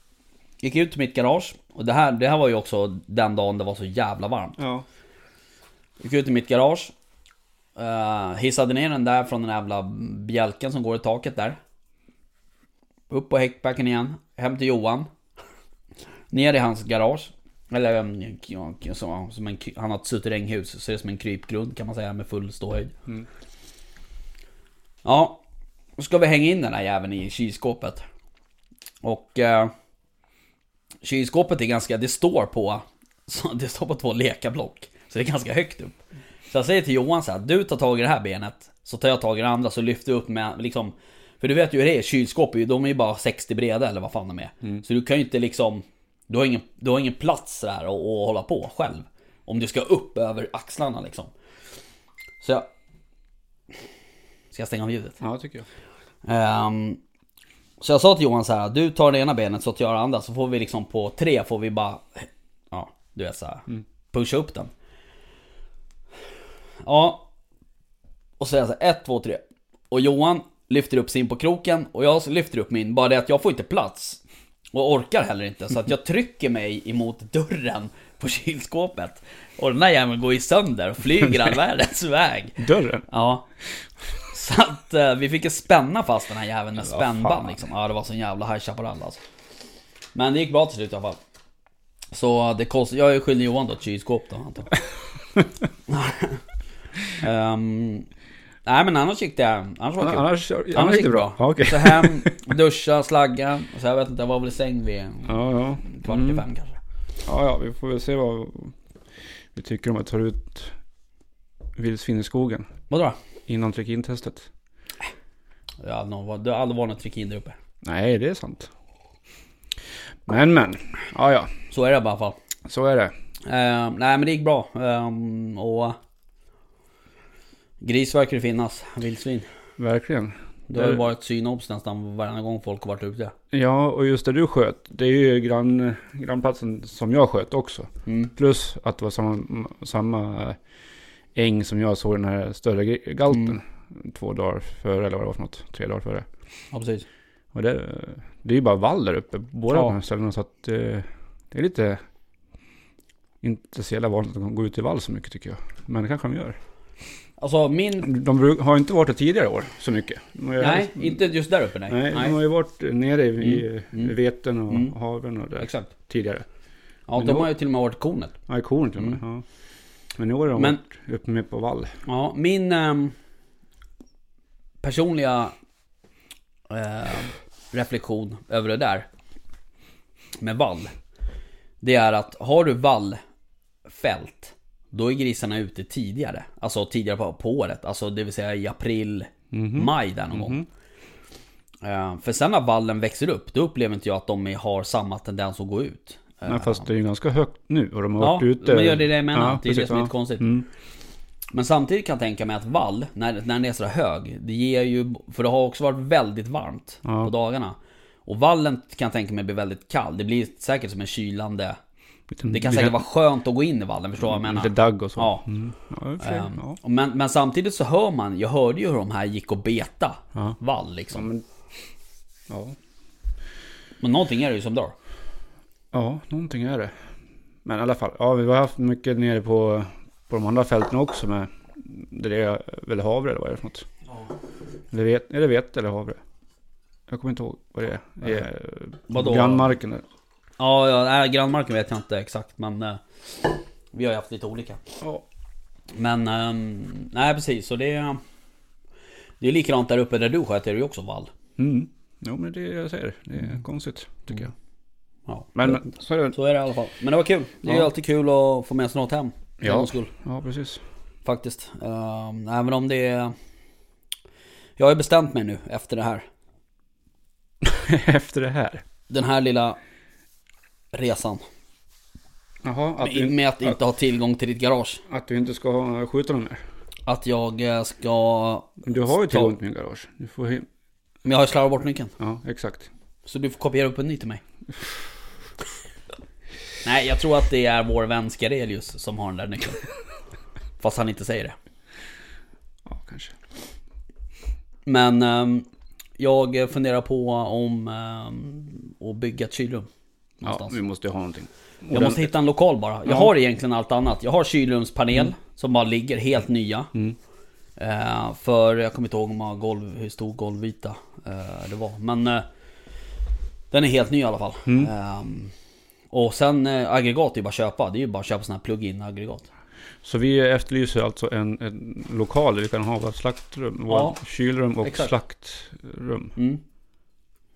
Gick ut till mitt garage. Och det här, det här var ju också den dagen det var så jävla varmt. Ja. Gick ut i mitt garage. Uh, hissade ner den där från den jävla bjälken som går i taket där. Upp på häckbacken igen. Hem till Johan. Ner i hans garage. Eller ja, som, som en, han har ett suterränghus. Så det är som en krypgrund kan man säga med full ståhöjd. Mm. Ja. Då ska vi hänga in den här jäveln i kylskåpet. Och... eh, kylskåpet är ganska... Det står på... Så det står på två lekablock. Så det är ganska högt upp. Så jag säger till Johan så här, du tar tag i det här benet. Så tar jag tag i det andra så lyfter jag upp med liksom... För du vet ju hur det är, kylskåp de är ju bara 60 breda eller vad fan de är. Så du kan ju inte liksom... Du har ingen, du har ingen plats där att, att hålla på själv. Om du ska upp över axlarna liksom. Så jag... Ska jag stänga av ljudet? Ja, tycker jag. Ehm, så jag sa till Johan så här, du tar det ena benet så tar jag det andra så får vi liksom på tre får vi bara, ja du vet så här, pusha upp den. Ja. Och så är jag så här, ett, två, tre. Och Johan lyfter upp sin på kroken och jag lyfter upp min, bara det att jag får inte plats. Och orkar heller inte, så att jag trycker mig emot dörren på kylskåpet. Och den där jäveln går ju sönder och flyger all världens väg. Dörren? Ja. Så att eh, vi fick ju spänna fast den här jäveln med Ja, spännband liksom. Ja det var sån jävla High Chaparral alltså. Men det gick bra till slut i alla fall. Så det kostade, jag är skyldig Johan då ett kylskåp då antar jag. Ehm, nej men annars gick det, annars var det kul. Annars, Annars annars gick det bra. Ja, okej. Så hem, duscha, slagga. Och så jag vet inte, jag var väl i säng vid Ja, ja. kvart i Mm. fem kanske. Ja, ja, vi får väl se vad vi tycker om att ta ut vildsvin i skogen Vadå då? innan trikintestet. Det har aldrig varit något trikin där uppe. Nej, det är sant. Men, men. Ja, ja. Så är det i alla fall. Så är det. Ehm, nej men det gick bra. Ehm, och Gris verkar det finnas, vildsvin. Verkligen. Det har ju varit synobs nästan varje gång folk har varit ute. Ja, och just det du sköt. Det är ju grann, grannplatsen som jag sköt också. Mm. Plus att det var samma, samma eh, äng som jag såg den här större galten. Två dagar före, eller vad det var för något. Tre dagar före. Ja precis. Och det, det är ju bara vall där uppe, båda Ja. de här ställena. Så att eh, det är lite, inte så jävla vanligt att de går ut i vall så mycket tycker jag. Men det kanske de gör. Alltså min... De har inte varit det tidigare år så mycket. Nej, inte just där uppe nej. Nej, de har ju varit nere i, i Mm, mm. veten och Mm. haven och där Exakt. tidigare. Ja, Men de då- har ju till och med varit kornet. Ja, i korn till och med. Ja. Men i år har de Men- varit uppe med på vall. Ja, min ehm, personliga eh, reflektion över det där med vall. Det är att har du vallfält, då är grisarna ute tidigare. Alltså tidigare på, på året. Alltså det vill säga i april, Mhm. maj där någon gång. Eh, för sen när vallen växer upp, då upplever inte jag att de har samma tendens att gå ut. Eh, Men fast det är ju ganska högt nu och de har Ja, varit ute. men det är det jag menar. Ja, det är det precis, som är ja. lite konstigt. Mm. Men samtidigt kan jag tänka mig att vall, när, när den är så hög, det ger ju... För det har också varit väldigt varmt Ja. på dagarna. Och vallen kan jag tänka mig blir väldigt kall. Det blir säkert som en kylande... Det kan säkert vara skönt att gå in i vallen, förstår du vad jag menar? Lite dagg och så. Ja. Mm. Ja, för ja. men, men samtidigt så hör man, jag hörde ju hur de här gick och beta Ja. vall Ja, liksom. men, ja. Men någonting är det ju som dör. ja, någonting är det. Men i alla fall, ja, vi har haft mycket nere på, på de andra fälten också med det är väl havre eller vad är det för något? Eller vet, är det vete eller havre? Jag kommer inte ihåg vad det är. Det är Vadå? grannmarken där. Ja, ja nej, grannmarken vet jag inte exakt men... eh, vi har ju haft lite olika. Ja. Men, ehm, nej precis. Så det är... Det är likadant där uppe där du det är ju också vall. Mm. Jo men det är det jag säger. Det är konstigt tycker jag. Ja. Men, men så är det. Så är det i alla fall. Men det var kul. Det är ju Ja. alltid kul att få med sig något hem. För Ja. skull. Ja precis. Faktiskt. Um, även om det är... Jag har ju bestämt mig nu efter det här. Efter det här. Den här lilla resan. Jaha, att Med, du, med att inte ha tillgång till ditt garage. att du inte ska skjuta dem mer. Att jag eh, ska... Du har ju tillgång till min garage. Du får Men jag har ju slarvat bort nyckeln. Ja, exakt. Så du får kopiera upp en ny till mig. Nej, jag tror att det är vår vän Skarelius som har den där nyckeln. Fast han inte säger det. Ja, kanske. Men ehm, jag funderar på om um, att bygga ett kylrum. Ja, Någonstans. vi måste ju ha någonting. jag måste hitta en lokal bara. Jag Ja. har egentligen allt annat. Jag har kylrumspanel som bara ligger helt nya. Mm. Eh, för jag kommer inte ihåg hur, många golv, hur stor golvyta eh, det var. Men eh, den är helt ny i alla fall. Mm. Ehm, och sen eh, aggregat är ju bara att köpa. Det är ju bara att köpa sådana här plug-in aggregat. Så vi efterlyser alltså en, en lokal där vi kan ha vårt slaktrum, Ja. vårt kylrum och Exakt. slaktrum. Mm,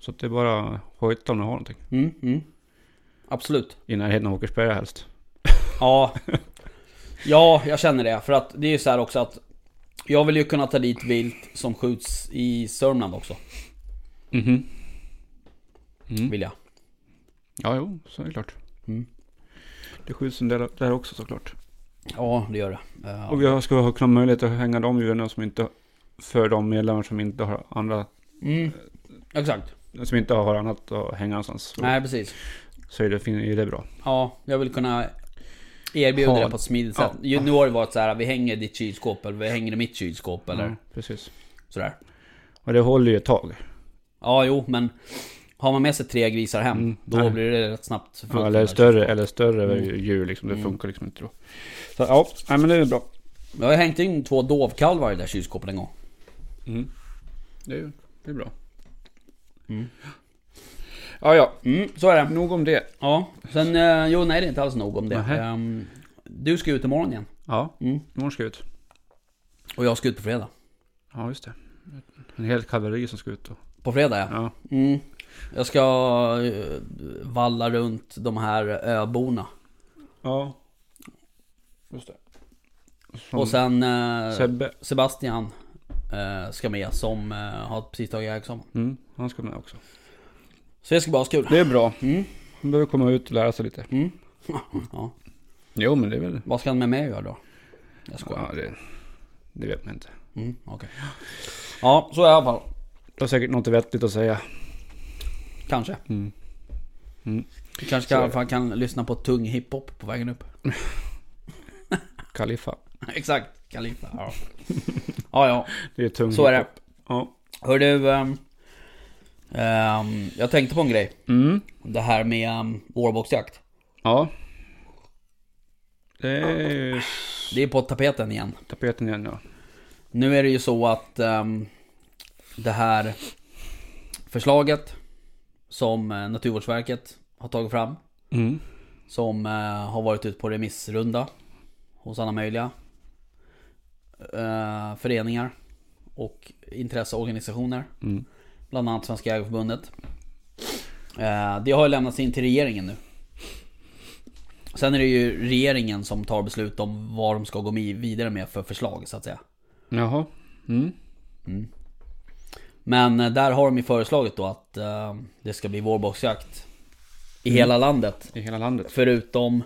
Så det är bara att hojta om ni har någonting. Mm, mm. Absolut. I närheten av Åkersberga helst. Ja. Ja, jag känner det. För att det är ju så här också att jag vill ju kunna ta dit vilt som skjuts i Sörmland också. Mhm. Mm. Vill jag. Ja, jo, så är det klart. Mm. Det skjuts en del där också såklart. Ja, det gör det. Eh, Och vi ska ha kunna möjlighet att hänga de djuren som inte, för de medlemmar som inte har andra, Mm, exakt. som inte har annat att hänga någonstans. Nej, precis. Så är det, är det bra. Ja, jag vill kunna erbjuda Ha- det på ett smidigt ja. sätt. Ju- Nu har det varit så här, vi hänger i ditt kylskåp eller vi hänger i mitt kylskåp eller Ja, precis. sådär. Och det håller ju ett tag. Ja, jo, men har man med sig tre grisar hem, Mm, då nej. blir det rätt snabbt Ja, eller större, eller större Mm. djur liksom. Det Mm. funkar liksom inte då. Så ja, nej, men det är bra. Jag har hängt in två dovkalvar i det där kylskåpet en gång. Mm. Det, är, det är bra. Mm. Ja, ja. Mm, så är det. Nog om det. Ja, sen, eh, jo nej det är inte alls nog om det. Nähä. Ehm, du ska ut imorgon igen. Ja, Mm. imorgon ska jag ut. Och jag ska ut på fredag. Ja, just det. En hel kavalleri som ska ut då. På fredag ja. Ja. Mm. Jag ska eh, valla runt de här öborna. Ja. Just det. Som Och sen eh, Sebbe. Sebastian eh, ska med som eh, har precis tagit examen. Mm, han ska med också. Så det ska bara vara kul. Det är bra. Mm. Han behöver komma ut och lära sig lite. Mm. ja. Jo, men det är väl... Vad ska han med mig göra då? Jag skojar. Ja, det, det vet man inte. Mm, okej. Ja, så i alla fall. Du har säkert något vettigt att säga. Kanske. Mm. Mm. Vi kanske är kan, det. fan kan lyssna på tung hiphop på vägen upp. Kaliffa. Exakt, Kalifa. Ja. ja, ja. Det är tung Så är det. hiphop. Ja. Hör du, ehm, ehm, jag tänkte på en grej. Mm. Det här med um, vårboxjakt. Ja. Det är Det är på tapeten igen. tapeten igen ja. Nu är det ju så att ehm, det här förslaget som eh, Naturvårdsverket har tagit fram Mm. som eh, har varit ute på remissrunda hos alla möjliga eh, föreningar och intresseorganisationer. Mm. Bland annat Svenska Jägareförbundet. Eh, det har ju lämnats in till regeringen nu. Sen är det ju regeringen som tar beslut om vad de ska gå vidare med för förslag så att säga. Jaha. Mm. Men eh, där har de ju föreslagit då att eh, det ska bli vårboxjakt i hela landet. I hela landet. Förutom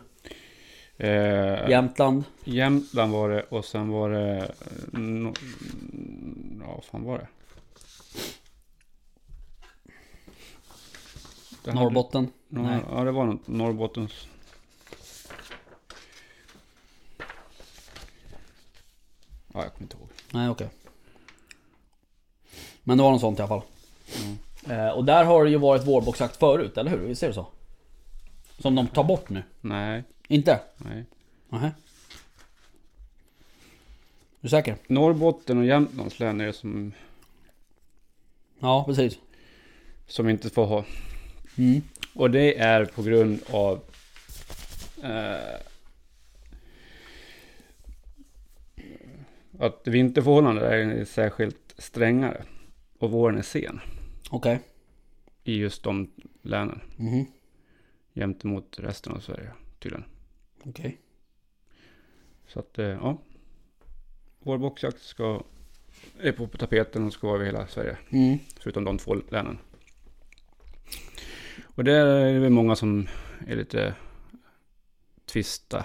Eh, Jämtland, Jämtland var det och sen var det... No, ja, vad fan var det? Hade- Norrbotten. Ja, Nej. ja, det var något Norrbottens... Ja, jag kommer inte ihåg. Nej okej. Men det var något sånt i alla fall. Mm. Eh, och där har det ju varit vårboxjakt förut, eller hur? Visst är det så? Som de tar bort nu? Nej, Inte? nej. Är du säker? Norrbotten och Jämtlands län är det som, Ja, precis. som inte får ha. Mm. Och det är på grund av eh, att vinterförhållanden är särskilt strängare och våren är sen Okej. i just de länen Mhm. jämte mot resten av Sverige tydligen. Okej. Så att eh, ja, vårboxjakt ska är på tapeten och ska vara över hela Sverige Mm. förutom de två länen. Och det är väl många som är lite tvistade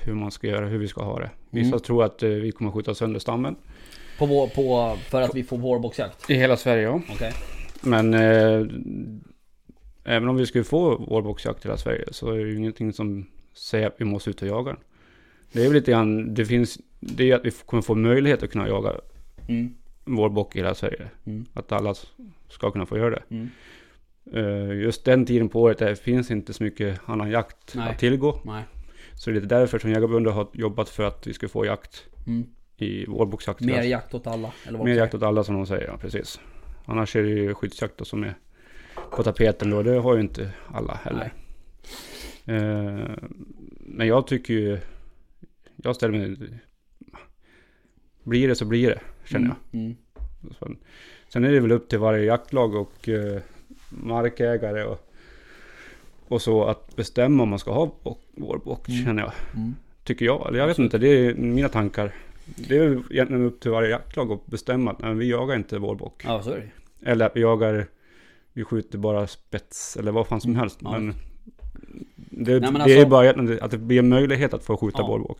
hur man ska göra, hur vi ska ha det. Vissa Mm. tror att eh, vi kommer skjuta sönder stammen På, vår, på, för att vi får vårboxjakt? i hela Sverige. Ja. Okej. Men eh, även om vi skulle få vårboxjakt i hela Sverige så är det ju ingenting som säger att vi måste ut och jaga den. Det är väl lite grann, det finns, det är ju att vi kommer få möjlighet att kunna jaga Mm. vårbock i hela Sverige. Mm. Att alla ska kunna få göra det. Mm. Eh, Just den tiden på året där finns inte så mycket annan jakt Nej. att tillgå. Nej. Så det är lite därför som Jägareförbundet har jobbat för att vi ska få jakt Mm. i vårboxjakt. Mer jakt åt alla? Eller vad Mer jakt åt alla som de säger, ja precis. Annars är det ju skyddsjakt då som är på tapeten då. Det har ju inte alla heller. Eh, men jag tycker ju, jag ställer mig, blir det så blir det, känner jag. Mm. Mm. Sen, sen är det väl upp till varje jaktlag och eh, markägare och, och så att bestämma om man ska ha bock, vårbock, Mm. känner jag. Mm. Tycker jag. Eller jag vet inte, det är mina tankar. Det är egentligen upp till varje jaktlag att bestämma att nej, vi jagar inte vårbock. Ja, så är det Eller att vi jagar, vi skjuter bara spets eller vad fan som helst. Ja. Men det, men det alltså- är bara att det blir en möjlighet att få skjuta Ja. vårbock.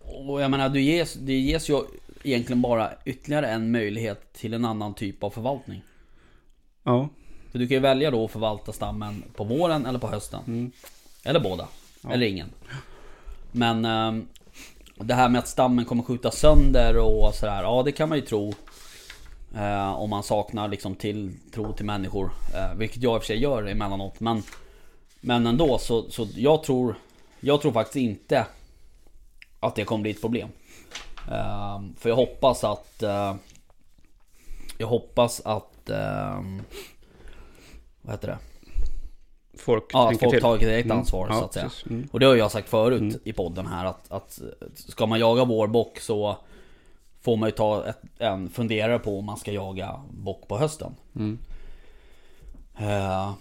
Och jag menar, du ges, det ges ju egentligen bara ytterligare en möjlighet till en annan typ av förvaltning. Ja. För du kan ju välja då att förvalta stammen på våren eller på hösten. Mm. Eller båda. Ja. Eller ingen. Men ehm, det här med att stammen kommer skjuta sönder och sådär. Ja, det kan man ju tro. Eh, om man saknar liksom tilltro till människor. Eh, vilket jag i och för sig gör emellanåt. Men, men ändå så, så jag tror Jag tror faktiskt inte Att det kommer bli ett problem. Eh, för jag hoppas att eh, Jag hoppas att eh, Vad heter det? Folk Ja, att tänker folk till. tar eget Mm. ansvar Ja, så att säga. Mm. Och det har jag sagt förut Mm. i podden här att, att ska man jaga vårbock så får man ju ta ett, en funderare på om man ska jaga bock på hösten. Mm. Eh,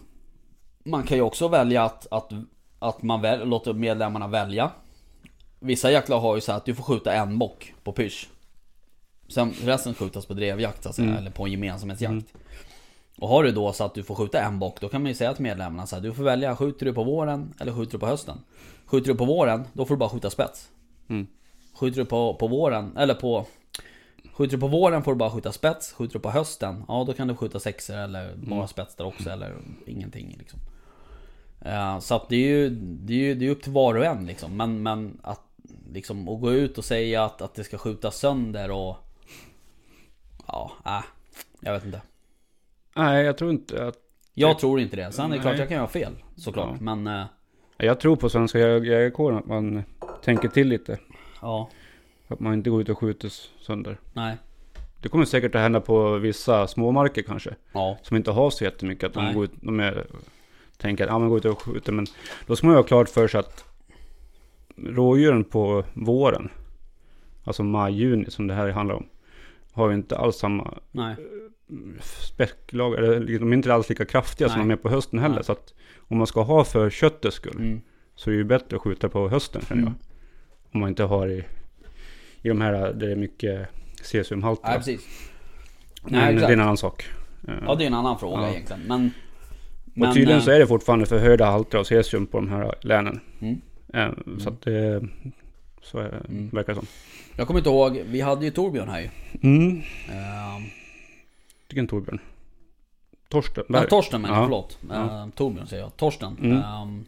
man kan ju också välja att, att, att man väl, låter medlemmarna välja. Vissa jaktlag har ju så här att du får skjuta en bock på pysch. Sen resten skjutas på drevjakt så att Mm. eller på en gemensamhetsjakt. Och har du då så att du får skjuta en bock, då kan man ju säga till medlemmarna så här, du får välja, skjuter du på våren eller skjuter du på hösten? Skjuter du på våren, då får du bara skjuta spets. Mm. Skjuter du på, på våren, eller på... Skjuter du på våren får du bara skjuta spets, skjuter du på hösten, ja då kan du skjuta sexer eller bara Mm. spets där också eller ingenting liksom. Eh, så att det är ju, det är ju det är upp till var och en liksom. Men, men att liksom att gå ut och säga att, att det ska skjutas sönder och... Ja, äh, jag vet inte. Nej, jag tror inte att... Jag tror inte det. Sen är det klart Nej. jag kan göra fel såklart. Ja. Men... eh, Jag tror på Svenska Jäg- Jägarkåren att man tänker till lite. Ja, Att man inte går ut och skjuter sönder. nej. Det kommer säkert att hända på vissa småmarker kanske. Ja, Som inte har så jättemycket. Att de, Nej. går ut, de är, tänker att ah, man går ut och skjuter. Men då ska man ju ha klart för sig att rådjuren på våren. Alltså maj, juni som det här handlar om. Har ju inte alls samma nej. Späcklag. Eller de är inte alls lika kraftiga som Nej. de är på hösten heller. Nej. Så att om man ska ha för köttets skull. Mm. Så är det ju bättre att skjuta på hösten känner Mm. jag. Om man inte har i, i de här där det är mycket cesiumhalter. Nej, precis. Men Nej, det är exakt. en annan sak. Eh, Ja, det är en annan fråga Ja. egentligen. Men... men och tydligen eh, så är det fortfarande för höjda halter av cesium på de här länen. Mm. Eh, Så att det så är, Mm. verkar det som. Jag kommer inte ihåg, vi hade ju Torbjörn här ju. Mm. Uh, Vilken Torbjörn? Torsten? ja? Torsten menar jag, Ja. förlåt. Ja. Uh, Torbjörn säger jag. Torsten. Mm. Ehm,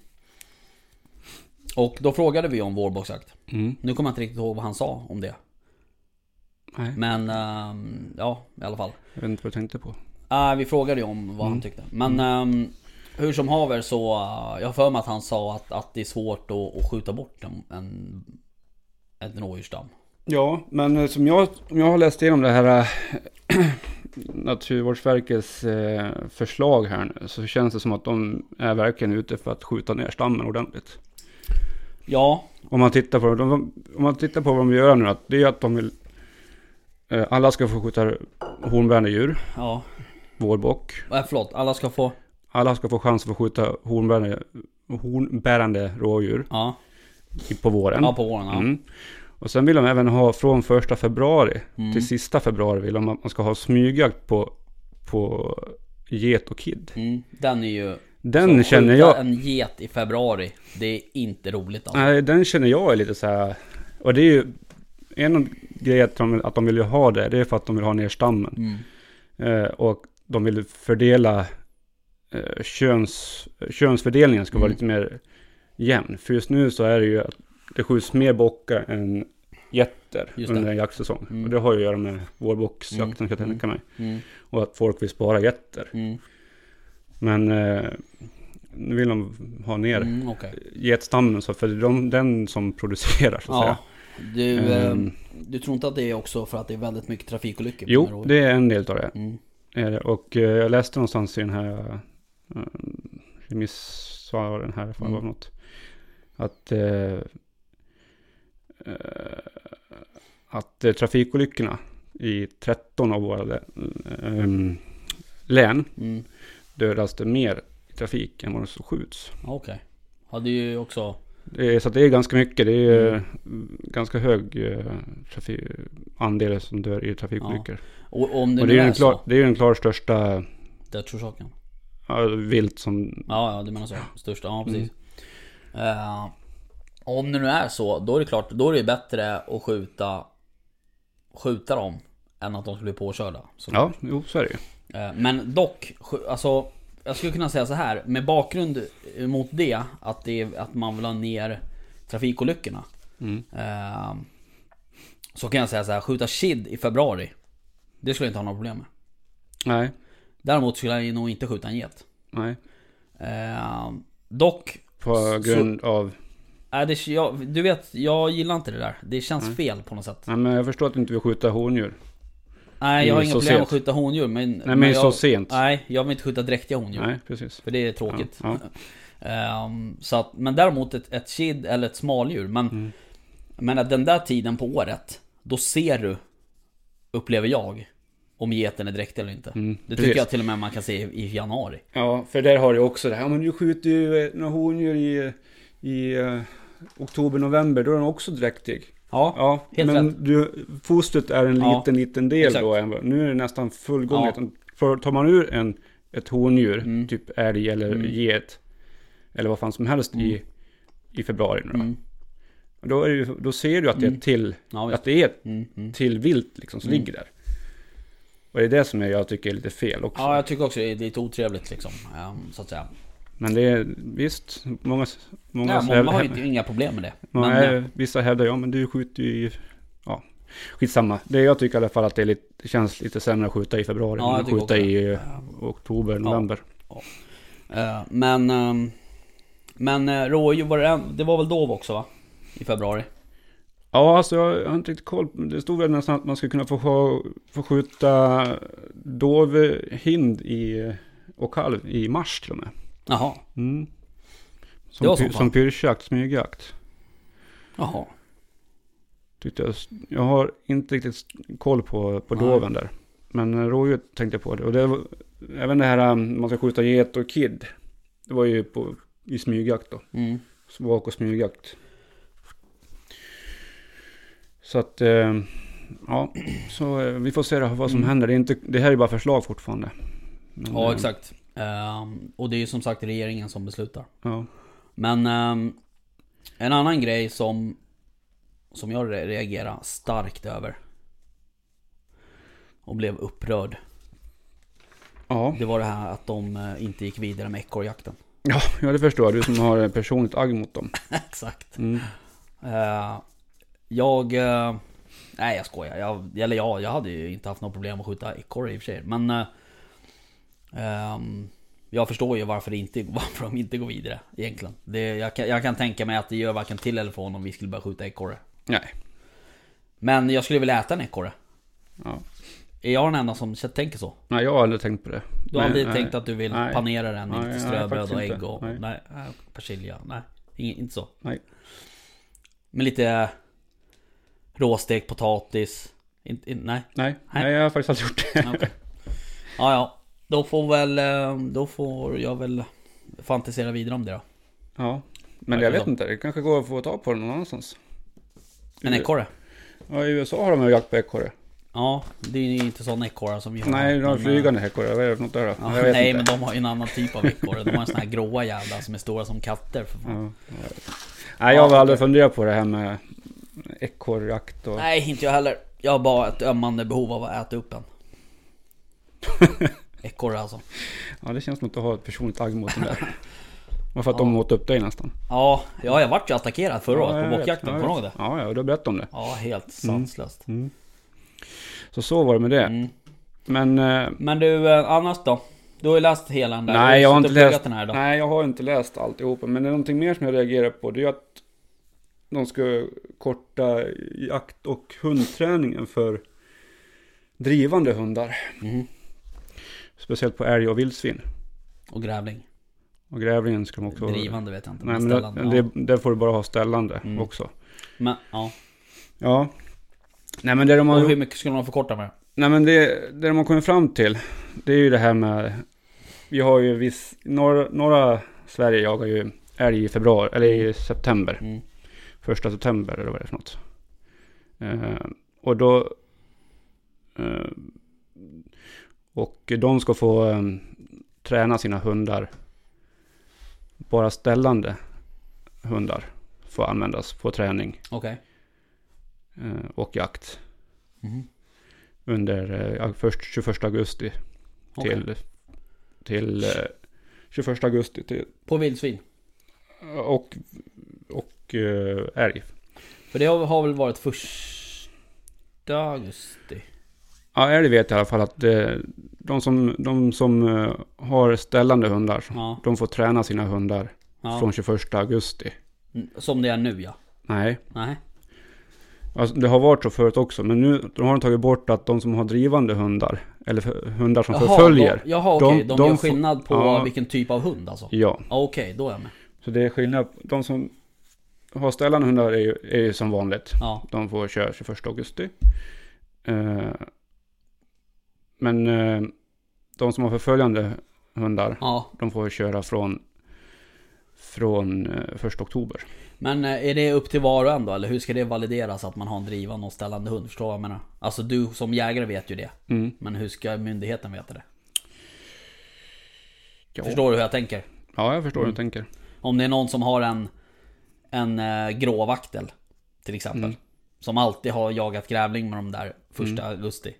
och då frågade vi om vårboxjakt. Mm. Nu kommer jag inte riktigt ihåg vad han sa om det. Nej, Men ehm, ja, i alla fall. jag vet inte vad jag tänkte på. Uh, vi frågade ju om vad han Mm. tyckte. Men ehm, hur som haver så, uh, jag har för mig att han sa att, att det är svårt att, att skjuta bort en, en, en rådjursstam. Ja, men eh, som jag, om jag har läst igenom det här eh, Naturvårdsverkets eh, förslag här nu, så känns det som att de är verkligen ute för att skjuta ner stammen ordentligt. Ja, Om man tittar på, de, om man tittar på vad de gör nu, att det är att de vill eh, alla ska få skjuta hornbärande djur, ja. vårbock. Äh, förlåt, alla ska få... Alla ska få chans att få skjuta hornbärande, hornbärande rådjur Ja, på våren. ja på våren ja. Mm. Och sen vill de även ha från första februari Mm. till sista februari vill de att man ska ha smygjakt på, på get och kid. Mm, den är ju... Den känner jag, en get i februari, det är inte roligt alltså. nej den känner jag är lite så här. Och det är ju en grej att de, att de vill ju ha det, det är för att de vill ha ner stammen. Mm. Eh, och de vill fördela eh, köns, könsfördelningen ska vara Mm. lite mer jämn. För just nu så är det ju att det skjuts mer bockar än getter det. under en jaktsäsong. Mm. Och det har ju att göra med vårbocksjakten Mm. ska jag tänka mig. Mm. Och att folk vill spara getter. Mm. Men eh, nu vill de ha ner Mm, okej. getstammen så för de, den som producerar så att Ja. Du, säga. eh, Ehm, du tror inte att det är också för att det är väldigt mycket trafikolyckor? jo, det är en del av det. Mm. Är det. Och eh, jag läste någonstans i den här uh, remissvaren här, Mm. det något. Att, eh, eh, att eh, trafikolyckorna i 13 av våra ehm, län Mm. dödas det mer i trafik än vad som skjuts. Okej. Hade ju också... Det är, så det är ganska mycket. Det är Mm. ganska hög eh, trafi- andel som dör i trafikolyckor. Och och om det och det är, är, klar, så, det är den klart största dödsorsaken? ja, vilt som... Ja, ja, du menar så. Största, ja Mm. precis. Om det nu är så, då är det klart, då är det bättre att skjuta Skjuta dem Än att de ska bli påkörda. Så Ja, jo så är det ju. Eh, Men dock, alltså Jag skulle kunna säga så här med bakgrund mot det Att, det är, att man vill ha ner trafikolyckorna Mm. eh, Så kan jag säga så här, skjuta kid i februari Det skulle jag inte ha några problem med Nej, Däremot skulle jag nog inte skjuta en get nej. eh, Dock På Så- grund av... Är det, jag, du vet, jag gillar inte det där. Det känns Nej. fel på något sätt. Nej, men jag förstår att du inte vill skjuta hondjur. Nej, jag har Mm, inga problem att skjuta hondjur. Men, Nej, men jag, så sent. Nej, jag vill inte skjuta dräktiga hondjur. Nej, precis. För det är tråkigt. Ja, Ehm, så att, men däremot ett, ett kid eller ett smaldjur. Men, Mm. men att den där tiden på året, då ser du, upplever jag, om geten är dräktig eller inte. Mm, det precis. tycker jag till och med man kan se i, i januari. Ja, för där har du också det här. Ja, men du skjuter ju eh, några hondjur i, i eh, oktober, november. Då är den också dräktig. Ja, Ja, Helt men du, fostret är en Ja, liten, liten del exakt. då. Nu är det nästan fullgånget. Ja. För tar man ur en, ett hondjur, Mm. typ älg eller Mm. get, eller vad fan som helst i, Mm. i februari nu då. mm, Då, ju- då ser du att det är Mm. till, ja att det är Mm, mm. till vilt liksom som ligger där. Och det är det som jag, tycker är lite fel också. Ja, jag tycker också det är lite otrevligt liksom. så att säga. Men det är visst, många, många, Ja, hävdar- många har ju inga problem med det. många Men, vissa hävdar ja men du skjuter ju i, ja, skitsamma. Det jag tycker i alla fall att det, är lite, känns lite sämre att skjuta i februari Ja, än att skjuta också i eh, oktober, november. eh, men, ehm, men eh, rådjur var det, det var väl dov också va? i februari? Ja, alltså jag, har inte riktigt koll. Det stod väl nästan att man skulle kunna få, få skjuta dovhind i, och kalv i mars till och med. Jaha, Mm. Det var Som, som som pyrschjakt, smygjakt. jaha. Tyckte jag, jag har inte riktigt koll på, på Nej. doven där. Men eh, rådjur tänkte jag på det. Och det var, även det här um, man ska skjuta get och kid. Det var ju på, i smygjakt då. Mm. Svak och smygjakt. Så att, eh, ja, så eh, vi får se vad som Mm. händer. Det, är inte, det här är bara förslag fortfarande. Men, Ja, eh, exakt. Ehm, och det är ju som sagt regeringen som beslutar. Ja, Men ehm, en annan grej som, som jag re- reagerar starkt över. Och blev upprörd. ja. Det var det här att de eh, inte gick vidare med ekorrjakten. ja, ja, det förstår. Du som har personligt agg mot dem. Exakt. Mm. Eh, jag... eh, nej jag skojar. Jag, eller ja, jag hade ju inte haft något problem att skjuta ekorre i och för sig. Men... eh, ehm, jag förstår ju varför, det inte, varför de inte går vidare egentligen. Det, jag, kan, jag kan tänka mig att det gör varken till eller från om vi skulle börja skjuta ekorre. Nej. Men jag skulle vilja äta en ekorre. Ja. Är jag den enda som tänker så? Nej, jag har aldrig tänkt på det. Du har Nej, aldrig nej. tänkt att du vill Nej. panera den, inte nej, ströbröd och ägg och... Nej. Nej persilja, nej. Inte så. Nej. Med lite råstekt potatis. Inte, in, nej. Nej, Nej. jag har faktiskt aldrig gjort det. Okej. Ja, ja. Då får väl... eh, Då får jag väl fantisera vidare om det då. Ja. Men Ja, jag vet så. inte, det kanske går att få tag på den någon annanstans. En ekorre? Ja, i USA har de ju jakt på ekorre. Ja, det är ju inte sådana ekorrar som vi har. Nej, de har flygande ekorre. Vad är det för något där då? Ja, nej, inte. men de har ju en annan typ av ekorre. De har en sån här gråa jävlar som är stora som katter för fan. Ja, jag. Nej, jag har aldrig funderat på det här med ekorrjakt och... Nej, inte jag heller. Jag har bara ett ömmande behov av att äta upp en. Ekorre alltså. Ja, det känns som att du har ett personligt agg mot den där. Varför att de åt upp dig nästan. Ja, ja jag vart ju attackerad förra Ja, året jag på bockjakten. Ja, Kommer du ihåg det? Ja, ja, du har berättat om det. Ja, helt sanslöst. Så så var det med det. Mm. Men... Eh, Men du, eh, annars då? Du har ju läst hela den där. Nej, jag har inte läst... den här då. Nej, jag har inte läst alltihopa. Men det är någonting mer som jag reagerar på. Det är att de ska korta jakt och hundträningen för drivande hundar. Mhm. Speciellt på älg och vildsvin. Och grävling. Och grävlingen ska de också... Drivande vet jag inte. Nej, men ställande, det, ja. det, det får du bara ha ställande Mm. också. Men, ja. Ja. Nej men det de har Och hur mycket skulle man förkorta med? Nej men det, det de har kommit fram till. Det är ju det här med. Vi har ju viss. Norra, norra Sverige jagar ju älg i februari. Eller i september. Mm. Första september eller vad det är för något. Eh, och då. Eh, och de ska få eh, träna sina hundar. Bara ställande hundar får användas på träning Okej. eh, och jakt. Mhm. Under eh, först 21 augusti Okej. till, till eh, 21 augusti till, På vildsvin? och, och älg. För det har, har väl varit första augusti? Ja, älg vet jag i alla fall att det, de som, de som eh, har ställande hundar, Ja. de får träna sina hundar ja. från 21 augusti. Mm, Som det är nu ja. Nej, Nej. alltså, det har varit så förut också, men nu de har de tagit bort att de som har drivande hundar, eller för, hundar som förföljer, De, jaha okej, De- de, de gör får- skillnad på Ja. vilken typ av hund alltså? ja, Ja, Okej, då är jag med. så det är skillnad. De som har ställande hundar är ju, är ju som vanligt. Ja. De får köra 21 augusti. Eh, men eh, de som har förföljande hundar, Ja. de får köra från, från eh, 1 oktober. Men eh, är det upp till var och en då? Eller hur ska det valideras att man har en drivande och ställande hund? Förstår vad jag menar? Alltså du som jägare vet ju det. Mm. Men hur ska myndigheten veta det? Ja. Förstår du hur jag tänker? ja, jag förstår Mm. hur du tänker. Om det är någon som har en, en eh, gråvaktel till exempel. Mm. Som alltid har jagat grävling med de där första augusti.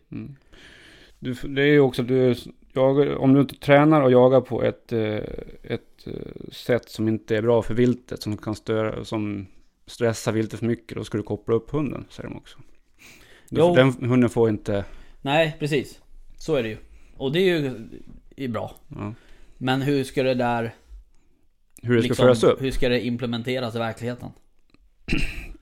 Du, det är ju också du jagar, om du inte tränar och jagar på ett, eh, ett eh, sätt som inte är bra för viltet, som kan störa, som stressar viltet för mycket, då ska du koppla upp hunden, säger de också. Jo. den hunden får inte, Nej, precis. Så är det ju. Och det är ju är bra. ja, Men hur ska det där hur det ska liksom, föras upp. Hur ska det implementeras i verkligheten?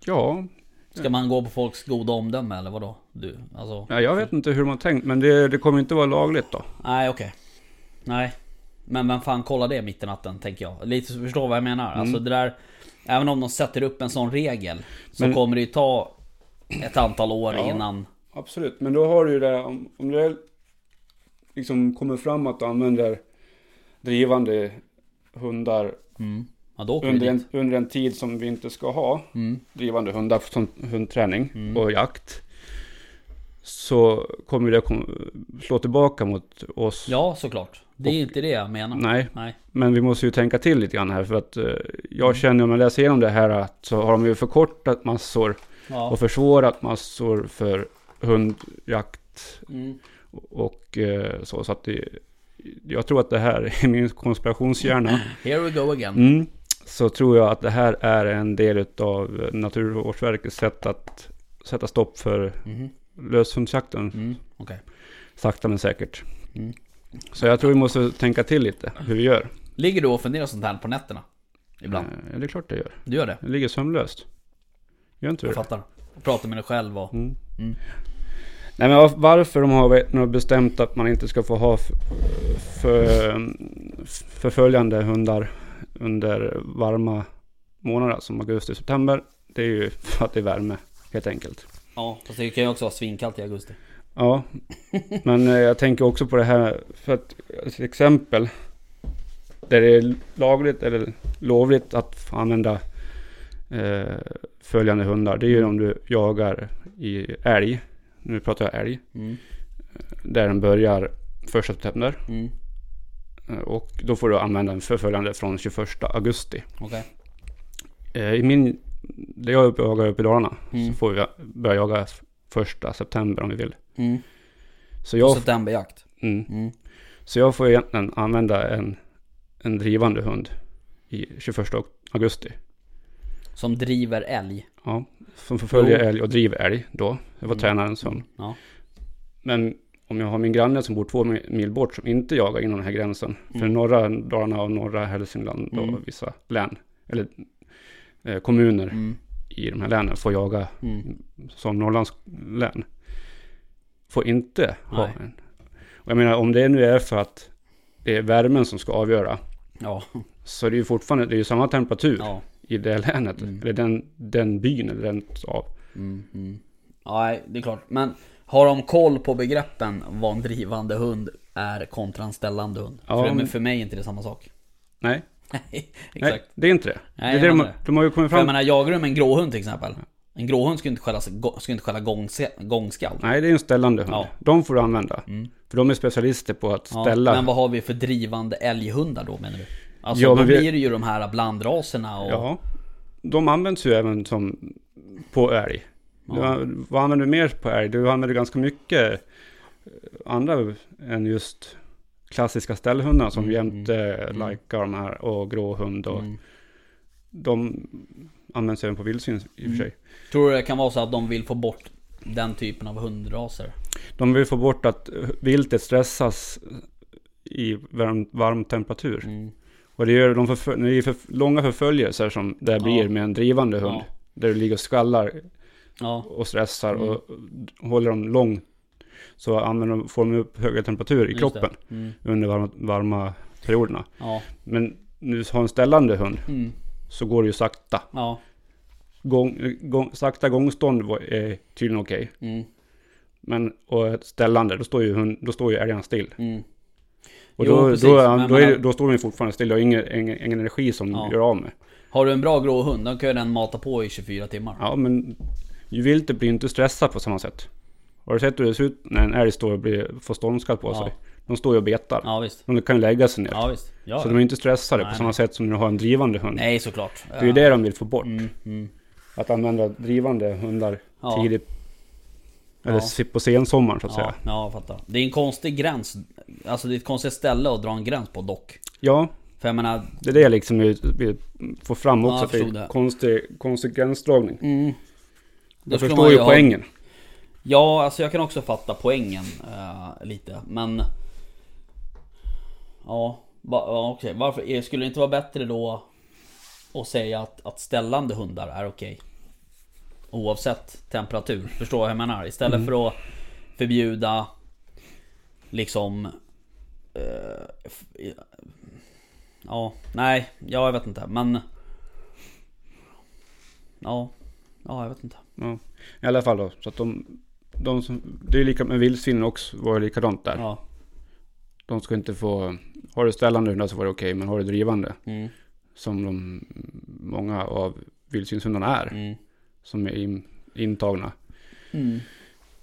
Ja, Ska man gå på folks goda omdöme eller vadå? Du, alltså... ja, jag vet inte hur har tänkt, men det, det kommer inte vara lagligt då. Nej okej. Nej. Men vem fan kollar det mitt i natten tänker jag. Lite förstår vad jag menar. Mm. Alltså det där... Även om de sätter upp en sån regel. Så Men- kommer det ju ta ett antal år Ja. innan... Absolut, men då har du ju det, om, om det liksom kommer fram att du använder drivande hundar Mm. Ja då under en, under en tid som vi inte ska ha Mm. drivande hundar som hundträning Mm. och jakt. Så kommer det slå tillbaka mot oss. Ja såklart. Det är Och- inte det jag menar. Nej, Nej. men vi måste ju tänka till lite grann här för att eh, Mm. jag känner om jag läser igenom det här att så har de ju förkortat massor Ja. och försvårat massor för hundjakt Mm. och eh, så. Så att det, jag tror att det här är min konspirationshjärna. Here we go again. Mm, så tror jag att det här är en del av Naturvårdsverkets sätt att sätta stopp för Mhm. löshundsjakten. Mm. Okej. Sakta men säkert. Mm. Så jag tror vi måste tänka till lite hur vi gör. Ligger du och funderar sånt här på nätterna? Ibland? Eh, det är klart det gör. Du gör det? Jag ligger sömnlöst. Gör inte du Jag det? fattar. Pratar med dig själv och... Mm. Mm. Nej men var- varför de har bestämt att man inte ska få ha förföljande hundar under varma månader som augusti och september. Det är ju för att det är värme helt enkelt. Ja, fast det kan ju också vara svinkallt i augusti. Ja, men eh, jag tänker också på det här för att ett exempel där det är lagligt eller lovligt att använda eh, följande hundar. Det är ju om du jagar i älg. Nu pratar jag älg. Mm. Där den börjar första september. Mm. Eh, Och då får du använda en förföljande från 21 augusti. Okej. Eh, I min, där jag jagar uppe i Dalarna Mm. så får vi börja jaga f- första september om vi vill. Mm. Så jag, septemberjakt. mm, Mm. så jag får egentligen använda en, en drivande hund i 21 augusti. Som driver älg. Ja, som förföljer Jo. älg och driver älg då. Det var Mm. tränaren som. Ja. Men om jag har min granne som bor två mi- mil bort som inte jagar inom den här gränsen. För Mm. norra Dalarna och norra Hälsingland och Mm. vissa län. Eller eh, kommuner Mm. i de här länen får jaga Mm. som Norrlands län. Får inte ha Nej. en. Och jag menar om det nu är för att det är värmen som ska avgöra. Ja. Så det är ju fortfarande, det är ju samma temperatur Ja. i det länet. Mm. Eller den, den byn eller den av. Ja, nej, det är klart. Men har de koll på begreppen vad en drivande hund är kontra en ställande hund? Ja, för, men- för mig är inte det samma sak. Nej, Nej, nej, exakt. det är inte det. Nej, det är det jag de, de har ju kommit För jag fram menar, jagar du med en gråhund till exempel? En gråhund skulle inte skälla, skulle inte skälla gångse, gångskall. Nej, det är en ställande hund. Ja. De får du använda. Mm. För de är specialister på att Ja, ställa. men vad har vi för drivande älghundar då menar du? Alltså Ja, då vi- blir det ju de här blandraserna och... Ja. De används ju även som på älg. Du. Vad använder du mer på älg? Du använder ganska mycket eh, andra än just klassiska ställhundar som Mm, jämte mm, mm. Laika och de här och gråhund och Mm. de används även på vildsvin i och för Mm. sig. Tror du det kan vara så att de vill få bort den typen av hundraser? De vill få bort att viltet stressas i varm, varm temperatur. Mm. Och det gör de när det är för långa förföljelser som det blir Ja. med en drivande hund. Ja. Där du ligger och skallar Ja. och stressar Mm. och håller dem lång. Så använder de, får de upp högre temperatur i just kroppen. Mm. under varma, varma perioderna. Ja. Men nu har en ställande hund Mm. så går det ju sakta. Ja. Gång, gång, sakta gångstånd är tydligen okej. Mm. Men och ställande, då står ju, hund, då står ju älgarna still. Mm. Och Jo, då, precis, då, är, menar- då står de ju fortfarande still och har ingen, ingen, ingen energi som Ja. gör av med. Har du en bra grå hund, då kan ju den mata på i 24 timmar. Ja men viltet blir inte stressat på samma sätt. Har du sett hur det ser ut när en älg står och blir, får stormskalle på Ja. sig? De står ju och betar. Ja visst. De kan ju lägga sig ner. Ja visst. Ja. Så de är inte stressade Nej, på samma nej. sätt som när du har en drivande hund. Nej såklart. Det är ju det de vill få bort. Mm, mm. Att använda drivande hundar tidigt. Eller på sensommaren så att säga. ja, jag fattar. Det är en konstig gräns. Alltså det är ett konstigt ställe att dra en gräns på dock. Ja, För jag menar... det är det liksom vill, få fram också. Ja, jag det. konstig, konstig gränsdragning. Mm. Jag förstår ju ha- poängen. Ja, alltså jag kan också fatta poängen eh, lite, men... Ja, va, okej. Varför? eh, Skulle det inte vara bättre då att säga att, att ställande hundar är okej? Oavsett temperatur. Förstår du vad jag menar? Istället för att förbjuda liksom... eh, ja, nej, ja, jag vet inte. Men... Ja, ja, jag vet inte. Ja. I alla fall då. Så att de, de som, det är lika med vildsvinen också. Var det likadant där. Ja, De ska inte få... Har du ställande hundar så var det okej. men har du drivande. mm, Som de, många av vildsvinshundarna är. mm, Som är in, intagna. mm.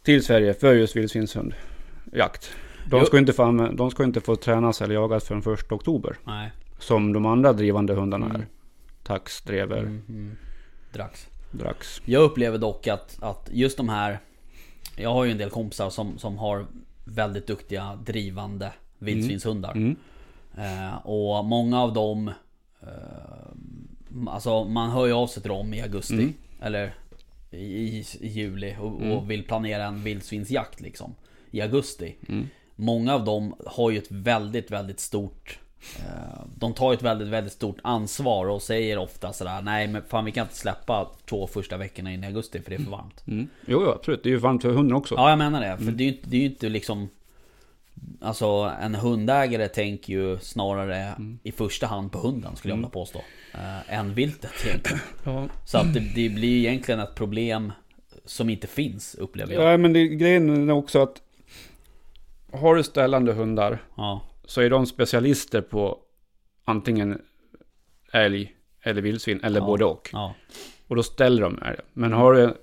till Sverige för just vildsvinsjakt. De Jo. ska, inte få, de ska inte få tränas eller jagas förrän 1 oktober. Nej. Som de andra drivande hundarna Mm. är. Tax, drever, Mm, mm. Drax. Drax. Jag upplever dock att, att just de här Jag har ju en del kompisar som, som har väldigt duktiga drivande vildsvinshundar. Mm. Eh, och många av dem eh, Alltså man hör ju av sig till dem i augusti Mm. Eller i, i, juli och, och vill planera en vildsvinsjakt liksom I augusti Mm. Många av dem har ju ett väldigt, väldigt stort De tar ett väldigt, väldigt stort ansvar och säger ofta sådär Nej men fan vi kan inte släppa två första veckorna in i augusti för det är för varmt. Mm. Jo, jo, absolut. Det är ju varmt för hunden också. Ja jag menar det, för det, är ju det är ju inte liksom Alltså en hundägare tänker ju snarare i första hand på hunden skulle jag vilja påstå eh, Än viltet egentligen. Ja. Så att det, det blir ju egentligen ett problem Som inte finns upplever jag. Ja, men det, grejen är också att har du ställande hundar Ja, så är de specialister på antingen älg eller vildsvin eller Ja. både och. ja, Och då ställer de älg. Men har du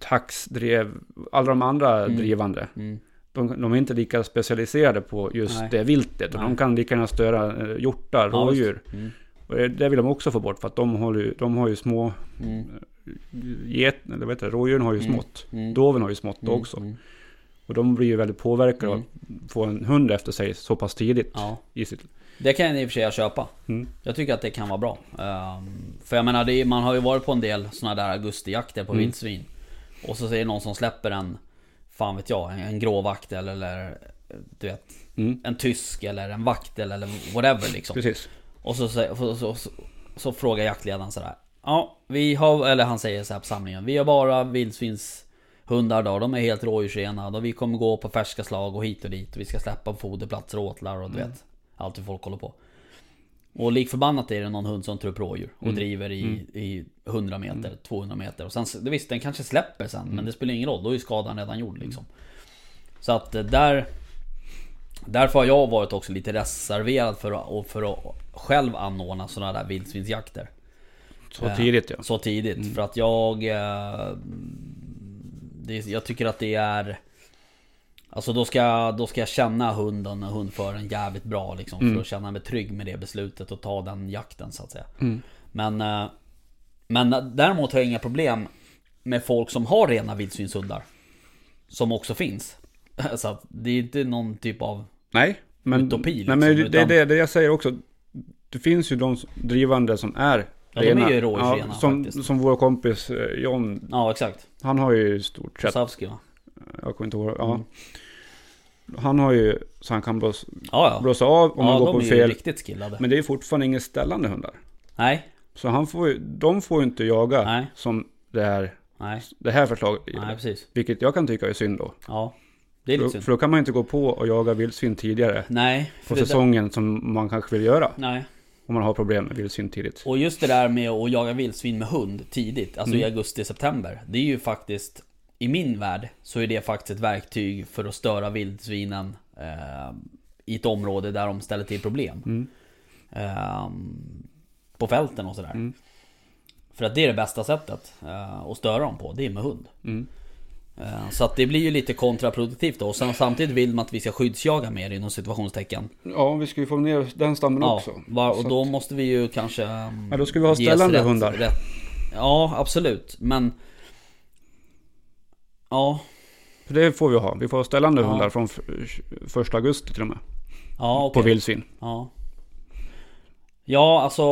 tax, drev, alla de andra Mm. drivande. mm, De, de är inte lika specialiserade på just Nej. det viltet. Och Nej. de kan lika gärna störa eh, hjortar, Ja, rådjur. Mm. Och det, det vill de också få bort för att de, håller, de har ju små mm, get, eller vad heter det, rådjuren har ju Mm. smått. mm, Doven har ju smått mm, också. Och de blir ju väldigt påverkade Mm. av att få en hund efter sig så pass tidigt Ja, i sitt... det kan jag i och för sig köpa Mm. Jag tycker att det kan vara bra Ehm, För jag menar, är, man har ju varit på en del såna där augustijakter på Mm. vildsvin Och så säger någon som släpper en Fan vet jag, en, en gråvaktel eller Du vet Mm. En tysk eller en vaktel eller whatever liksom Precis. Och så, så, så, så, frågar jaktledaren sådär Ja, vi har, eller han säger så här på samlingen Vi har bara vildsvinshundar då, de är helt rådjursrena. Och vi kommer gå på färska slag och hit och dit. Och vi ska släppa på foderplatser och åtlar och du vet Allt hur folk håller på. Och lik förbannat är det någon hund som tar upp rådjur och Mm. driver i, Mm. i 100 meter, 200 meter. Och sen, visst den kanske släpper sen men det spelar ingen roll, då är skadan redan gjord liksom. Så att eh, där Därför har jag varit också lite reserverad för att, och för att själv anordna sådana där vildsvinsjakter. Så tidigt ja. Så tidigt, för att jag... Det, jag tycker att det är... Alltså då ska, då ska jag känna hunden och hundföraren jävligt bra liksom Mm. För att känna mig trygg med det beslutet och ta den jakten så att säga Mm. Men... Eh, men däremot har jag inga problem med folk som har rena vildsvinshundar Som också finns Så att det är inte någon typ av... Nej, men, Utopi, nej, men liksom, det är utan- det, det jag säger också. Det finns ju de drivande som är Ja, de är ju rådjursrena som, faktiskt. som vår kompis eh, John, Ja exakt han har ju i stort sett, Kosavski va? jag kommer inte ihåg, ja. Mm. Han har ju så han kan blåsa, Ja ja, blåsa av om man ja går de på är ju fel. riktigt skillade Men det är ju fortfarande inga ställande hundar. Nej, Så han får ju, de får ju inte jaga nej, som det här, nej, det här förslaget nej precis Vilket jag kan tycka är synd då. Ja, det är För, lite synd för då kan man inte gå på och jaga vildsvin tidigare Nej, på för det där, säsongen som man kanske vill göra. nej Om man har problem med vildsvin tidigt. Och just det där med att jaga vildsvin med hund tidigt, alltså i Mm. augusti-september Det är ju faktiskt, i min värld, så är det faktiskt ett verktyg för att störa vildsvinen eh, I ett område där de ställer till problem Mm. eh, På fälten och sådär Mm. För att det är det bästa sättet eh, att störa dem på, det är med hund Mm. Så att det blir ju lite kontraproduktivt då. Och sen, samtidigt vill man att vi ska skyddsjaga mer inom situationstecken. Ja, vi ska ju få ner den stammen Ja, också. och då att- måste vi ju kanske... Ja, då ska vi ha ges ställande rätt- hundar. Rätt. Ja, absolut. Men... Ja, det får vi ha. Vi får ha ställande Ja. hundar från f- första augusti till och med. ja okej. På vildsvin. Ja. Ja, alltså...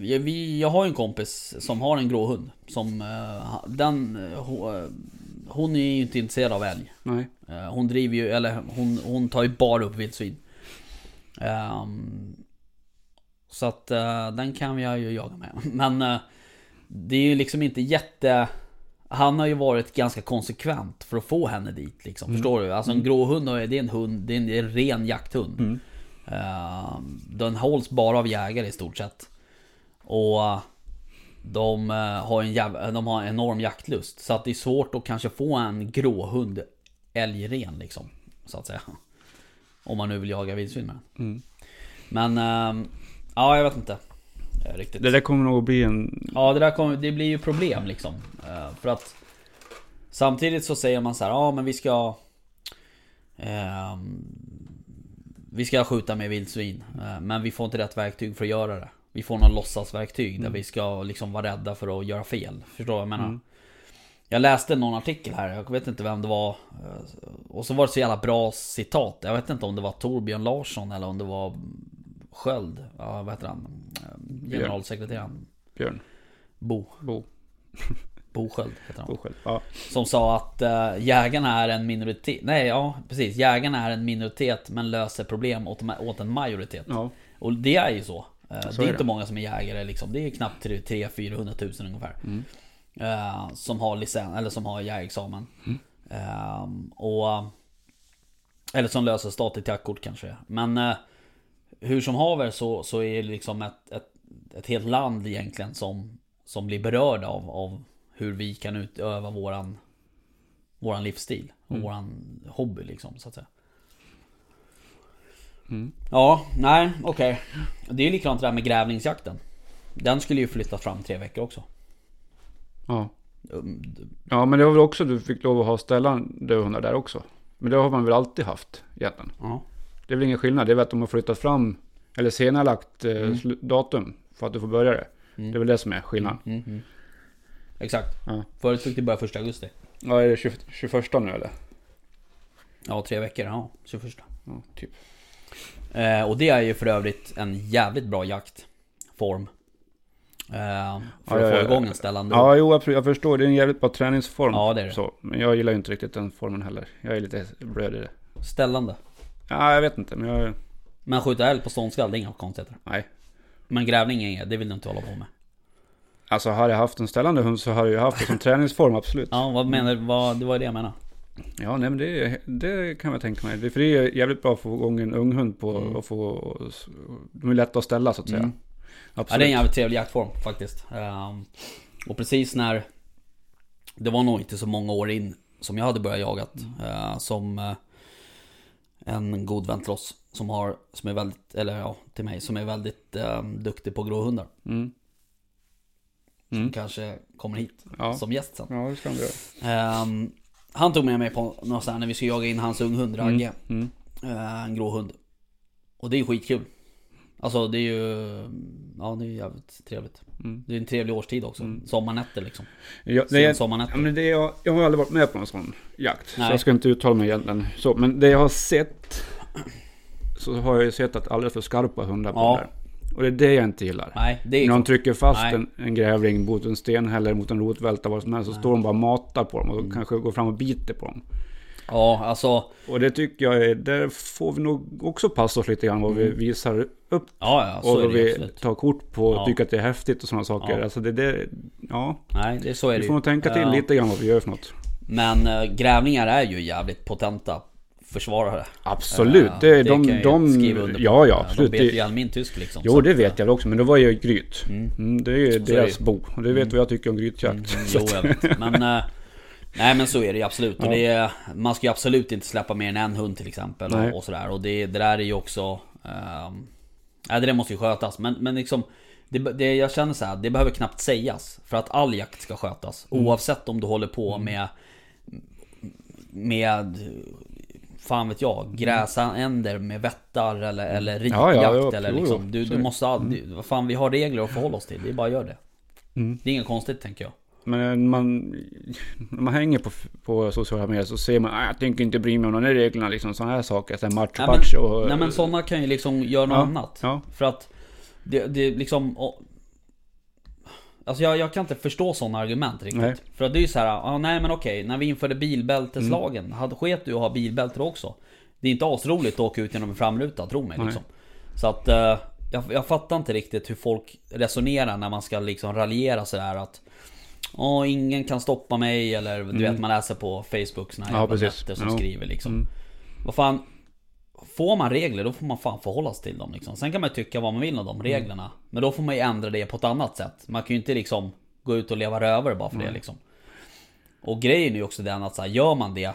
Jag, vi, jag har en kompis som har en grå hund. Som... eh, den... eh, eh, Hon är ju inte intresserad av älg. Nej. Hon driver ju, eller hon, hon tar ju bara upp vildsvin. Ehm, så att eh, den kan jag ju jaga med. Men, eh, Det är ju liksom inte jätte... Han har ju varit ganska konsekvent för att få henne dit liksom. Förstår du? Alltså en det är en hund, det är en, det är en ren jakthund. Eh, den hålls bara av jägare i stort sett. Och de eh, har en jäv, de har en enorm jaktlust. Så att det är svårt att kanske få en gråhund älgren liksom. Så att säga. Om man nu vill jaga vildsvin med den. Men, ehm, ja jag vet inte. eh, Riktigt. Det där kommer nog att bli en... Ja det där kommer, det blir ju problem liksom. Eh, För att Samtidigt så säger man så här, ja men vi ska ehm, Vi ska skjuta med vildsvin eh, Men vi får inte rätt verktyg för att göra det Vi får någon låtsasverktyg där vi ska liksom vara rädda för att göra fel Förstår du vad jag menar? Jag läste någon artikel här, jag vet inte vem det var eh, Och så var det så jävla bra citat Jag vet inte om det var Torbjörn Larsson eller om det var Sköld Ja vad heter han? Eh, Generalsekreteraren Björn. Bo Bo. Bo Sköld heter han. Bo. Ja. Som sa att uh, jägarna är en minoritet. Nej, ja precis. Jägarna är en minoritet men löser problem åt, åt en majoritet. ja. Och det är ju så. Eh, det är, är inte det. många som är jägare liksom. Det är knappt 300-400 tusen ungefär. Mm. Eh, som har licens, eller som har jägarexamen. Mm. Eh, och... Eller som löser statligt jaktkort kanske. Men... eh, hur som haver så, så är det liksom ett, ett, ett helt land egentligen som, som blir berörd av, av hur vi kan utöva våran, våran livsstil. Och våran hobby liksom så att säga. Mm. Ja, nej, okej. Det är ju likadant det där med grävlingsjakten. Den skulle ju flyttas fram tre veckor också. Ja. Um, ja, men det var väl också du fick lov att ha ställande hundar där också. Men det har man väl alltid haft egentligen. Ja. Det är väl ingen skillnad. Det är väl att de har flyttat fram eller senarelagt eh, slu- datum för att du får börja det. Det är väl det som är skillnaden. Mm, mm. Exakt. Ja. Förut fick det börja första augusti. Ja, är det 20, 21 nu eller? Ja, tre veckor. Ja, 21. Ja, typ. Eh, och det är ju för övrigt en jävligt bra jaktform. Eh, för Ja, att ja, få igång en ställande Ja, jo. Jag förstår. Det är en jävligt bra träningsform. Ja, det är det. Så, men jag gillar ju inte riktigt den formen heller. Jag är lite blöd i det. Ställande. Ja, jag vet inte, men jag... Men skjuta älg på ståndskall, det är inga konstigheter. Nej. Men grävling är det vill du inte hålla på med. Alltså, hade jag haft en ställande hund så hade jag haft det som träningsform, absolut. Ja, vad menar du? Vad, det var det jag menade. Ja, nej men det, det kan jag tänka mig. För det är jävligt bra att få igång en ung hund på Mm. och få... De är lätta att ställa så att säga. Mm. Ja, Absolut. det är en jävligt trevlig jaktform faktiskt. Ehm, och precis när... Det var nog inte så många år in som jag hade börjat jagat. eh, som eh, en god vän till oss. Som har, som är väldigt, eller ja, till mig, som är väldigt eh, duktig på gråhundar. Mm. Som Mm. kanske kommer hit Ja. som gäst sen. ja, det ska de göra. Ehm, han tog med mig på här när vi skulle jaga in hans unghund Ragge. Mm. Eh, en grå hund. Och det är ju skitkul. Alltså det är ju... Ja det är jävligt trevligt. Mm. Det är en trevlig årstid också. Sommarnätter liksom. Ja, det är, sommarnätter. ja, men det är, jag, jag har aldrig varit med på någon sån jakt. Så Nej. jag ska inte uttala mig egentligen så. Men det jag har sett. Så har jag ju sett att alldeles för skarpa hundar på Ja. där. Och det är det jag inte gillar. Nej det är När de trycker fast Nej. en, en grävling mot en sten eller mot en rotvälta vad som helst. Så står de bara och matar på dem. Och Mm. kanske går fram och biter på dem. Ja alltså. Och det tycker jag är, där får vi nog också passa oss lite grann vad vi visar upp. Ja ja och så är vad det vi absolut. tar kort på och Ja. tycker att det är häftigt och sådana saker. Ja. Alltså det där, ja. Nej det, så är det Vi får nog tänka till lite grann vad vi gör för något. Men äh, grävlingar är ju jävligt potenta försvarare. Absolut, Eh, det, är de, kan jag de, skriva under på. ja ja absolut. De bet Det, ju all min tysk liksom. jo det vet jag också, men det var ju gryt. Mm. Mm, det är ju deras det. bo. Och det vet vad jag tycker om grytjakt. Mm, Så jo jag vet. Men, eh, nej men så är det ju absolut. Och Ja. det är, man ska ju absolut inte släppa mer än en hund till exempel. Nej. Och, och sådär. Och det, det där är ju också... nej det där måste ju skötas. Men, men liksom... Det, det, jag känner så här, det behöver knappt sägas. För att all jakt ska skötas. Mm. Oavsett om du håller på med... Med... Fan vet jag, gräsänder med vättar eller, eller rikjakt Ja, ja, eller liksom. Du, du måste aldrig... Vad fan vi har regler att förhålla oss till, är bara göra det. Mm. Det är inget konstigt tänker jag. Men man, när man hänger på, på sociala medier så ser man att jag tänker inte bry mig om de där reglerna. Liksom sådana här saker. Så här match, Nej men, och... nej men sådana kan ju liksom göra något Ja, annat. ja. För att det, det liksom... och- Alltså jag, jag kan inte förstå sådana argument riktigt. Nej. För att det är ju så här, ah, nej men okej, när vi införde bilbälteslagen, hade sket du att ha bilbälte också? Det är inte asroligt att åka ut genom en framruta, tro mig liksom. Så att... eh, jag, jag fattar inte riktigt hur folk resonerar när man ska liksom raljera sådär att Åh, ingen kan stoppa mig eller du vet man läser på Facebook såna här Mm. Ja, nätter som Ja. skriver liksom Mm. Vad fan Får man regler då får man fan förhålla sig till dem liksom. Sen kan man tycka vad man vill om de Mm. reglerna Men då får man ju ändra det på ett annat sätt. Man kan ju inte liksom Gå ut och leva rövare bara för det liksom. Och grejen är ju också den att så här, gör man det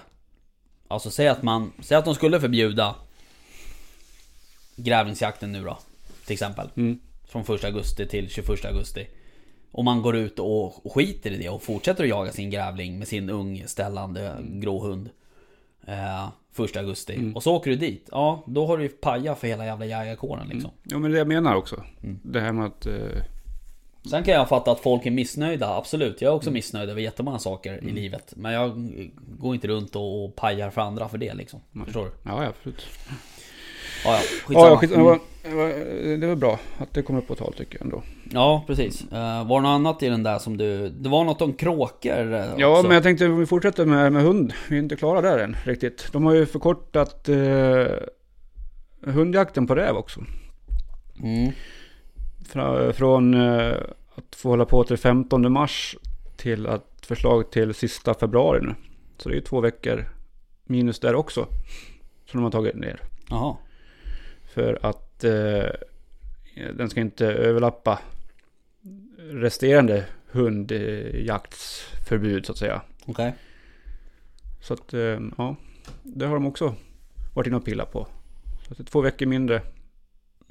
Alltså säg att man Säg att de skulle förbjuda Grävlingsjakten nu då Till exempel. Mm. Från 1 augusti till 21 augusti. Och man går ut och skiter i det och fortsätter att jaga sin grävling med sin ung ställande grå hund eh, 1 augusti Mm. Och så åker du dit Ja, då har du ju pajat för hela jävla jägarkåren liksom Ja men det jag menar också. Mm. Det här med att... Eh, Sen kan jag fatta att folk är missnöjda, absolut. Jag är Mm. också missnöjd över jättemånga saker i livet. Men jag går inte runt och, och pajar för andra för det liksom. Förstår du? ja, ja, absolut. Ja, ja, Ja, skitsamma. ja, skit, det, Mm. var, det, var, det var bra att det kom upp på tal tycker jag ändå. Ja, precis. Uh, var det något annat i den där som du... Det var något om kråkor eh, Ja, också. men jag tänkte vi fortsätter med, med hund. Vi är inte klara där än riktigt. De har ju förkortat eh, hundjakten på räv också. Mm. Fra, från eh, att få hålla på till 15 mars till att förslag till sista februari nu. Så det är ju två veckor minus där också. Som de har tagit ner. Jaha. För att eh, den ska inte överlappa resterande hundjaktsförbud så att säga. Okej. Så att eh, ja, det har de också varit inne och pillat på. Så att det är två veckor mindre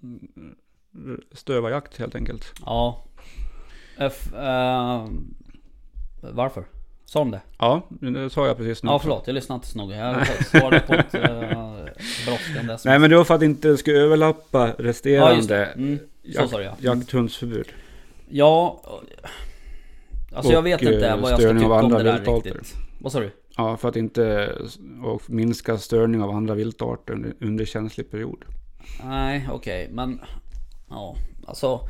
mm, stövarjakt helt enkelt. Ja. F, eh, varför? Sa de det? Ja, det sa jag precis nu. Ja förlåt, jag lyssnade inte så noga. Jag svarade på ett uh, brådskande sms. Nej men det var för att inte det ska överlappa Ja resterande just det. Mm, så sa du ja. jakthundsförbud. Ja. Alltså jag Och, vet inte eh, vad jag ska störning av tycka om andra det där viltarter. riktigt. Vad sa du? Ja, för att inte och minska störning av andra viltarter under, under känslig period. Nej, okej, men... Ja, alltså...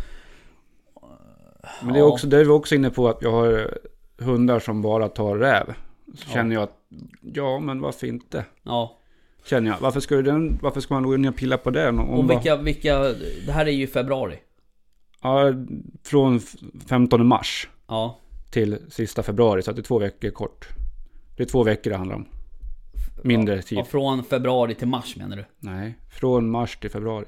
Men det är ja. också, det är vi också inne på att jag har hundar som bara tar räv. Så Ja. känner jag att, ja men varför inte? Ja. Känner jag. Varför ska, den, varför ska man gå in och pilla på den? Om Och bara- vilka, vilka... Det här är ju februari. Ja, från f- 15 mars Ja. till sista februari. Så det är två veckor kort. Det är två veckor det handlar om. Mindre tid. ja. Från februari till mars menar du? Nej, från mars till februari.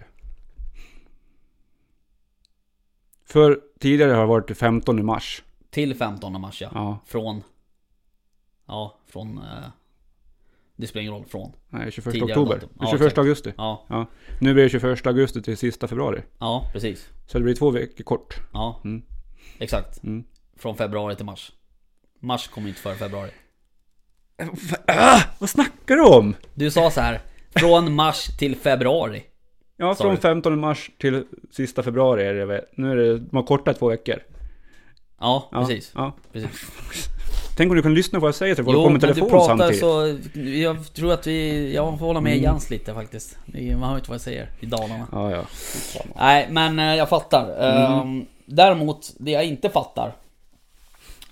För tidigare har det varit 15 mars. Till 15 mars ja. Ja, Från... Ja, från... Eh, det spelar ingen roll, från. nej 21 Tidigare oktober. datum. Ja, 21 exakt. augusti. Ja, Nu blir det 21 augusti till sista februari. ja precis. Så det blir två veckor kort. Ja, Mm. exakt. Mm. Från februari till mars. Mars kommer inte före februari. Ah, vad snackar du om? Du sa så här. Från mars till februari. Ja, från du? 15 mars till sista februari är det väl. Nu är det, de har kortat två veckor. Ja, Ja, precis. Ja. precis. Tänk om du kunde lyssna på vad jag säger så folk Jo, med du telefon pratar samtidigt. så... Jag tror att vi... Jag får hålla med Mm. Jens lite faktiskt. Man hör inte vad jag säger i Dalarna. Ja, ja. Nej, men eh, jag fattar. Mm. Ehm, Däremot, det jag inte fattar.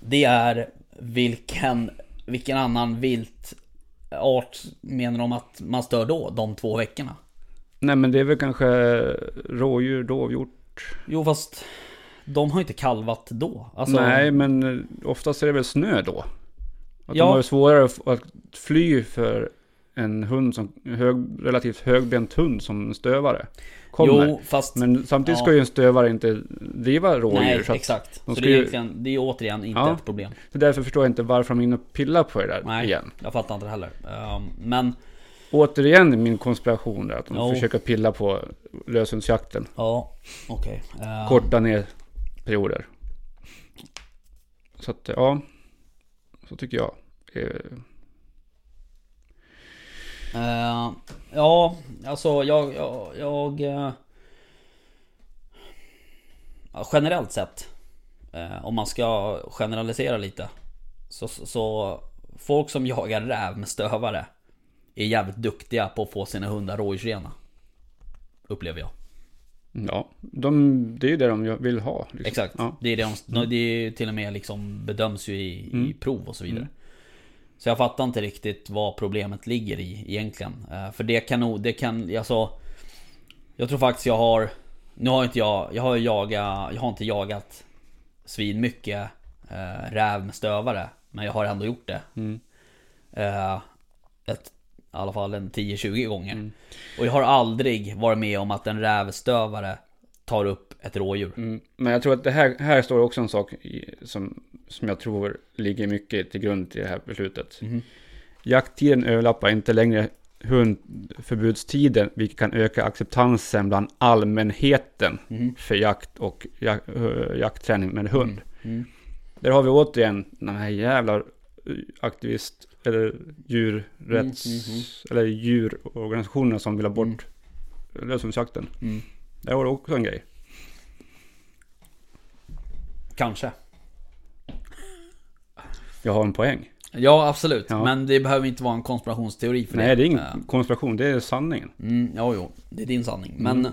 Det är vilken... Vilken annan viltart menar de att man stör då? De två veckorna? Nej men det är väl kanske rådjur, dovhjort. Jo, fast... De har inte kalvat då. Alltså, Nej men eh, oftast är det väl snö då. Att Ja. de har ju svårare att- fly för en hund som, hög, relativt högbent hund som stövare. Kommer. Jo, fast... Men samtidigt Ja. ska ju en stövare inte driva rådjur. nej, så, exakt. de Så det är ju-. Det är återigen inte Ja. ett problem. så därför förstår jag inte varför de är inne och pillar på det där Nej. igen. Jag fattar inte det heller. Ehm, men... Återigen min konspiration där, att de Jo. försöker pilla på löshundsjakten. Ja, okej. Ehm, Korta ner perioder. Så att ja, så tycker jag. Uh, ja, alltså jag... jag, jag uh, generellt sett. Uh, om man ska generalisera lite. Så, så folk som jagar räv med stövare. Är jävligt duktiga på att få sina hundar rådjursrena. Upplever jag. Ja, de, det är ju det de vill ha. Liksom. Exakt. Ja. Det är det de, det är till och med liksom bedöms ju i, i Mm. prov och så vidare. Så jag fattar inte riktigt vad problemet ligger i egentligen. Eh, För det kan nog, det kan, alltså... Jag tror faktiskt jag har Nu har inte jag, jag har jagat, jag har inte jagat svin mycket eh, räv med stövare. Men jag har ändå gjort det. Mm. Eh, ett, I alla fall en 10-20 gånger. Mm. Och jag har aldrig varit med om att en rävstövare tar upp ett rådjur. Mm. Men jag tror att det här, här står också en sak som, som jag tror ligger mycket till grund till det här beslutet. Mhm. Jakttiden överlappar inte längre hundförbudstiden, vilket kan öka acceptansen bland allmänheten Mhm. för jakt och jak, jaktträning med hund. Mm. Där har vi återigen den här jävla aktivist eller djurrätts Mm, mhm. eller djurorganisationerna som vill ha bort. Mm. Där har du också en grej. Kanske. Jag har en poäng. Ja, absolut. Ja. Men det behöver inte vara en konspirationsteori för Nej, det är ingen konspiration, det är sanningen. Mm, jo, jo. Det är din sanning. Mm. Men...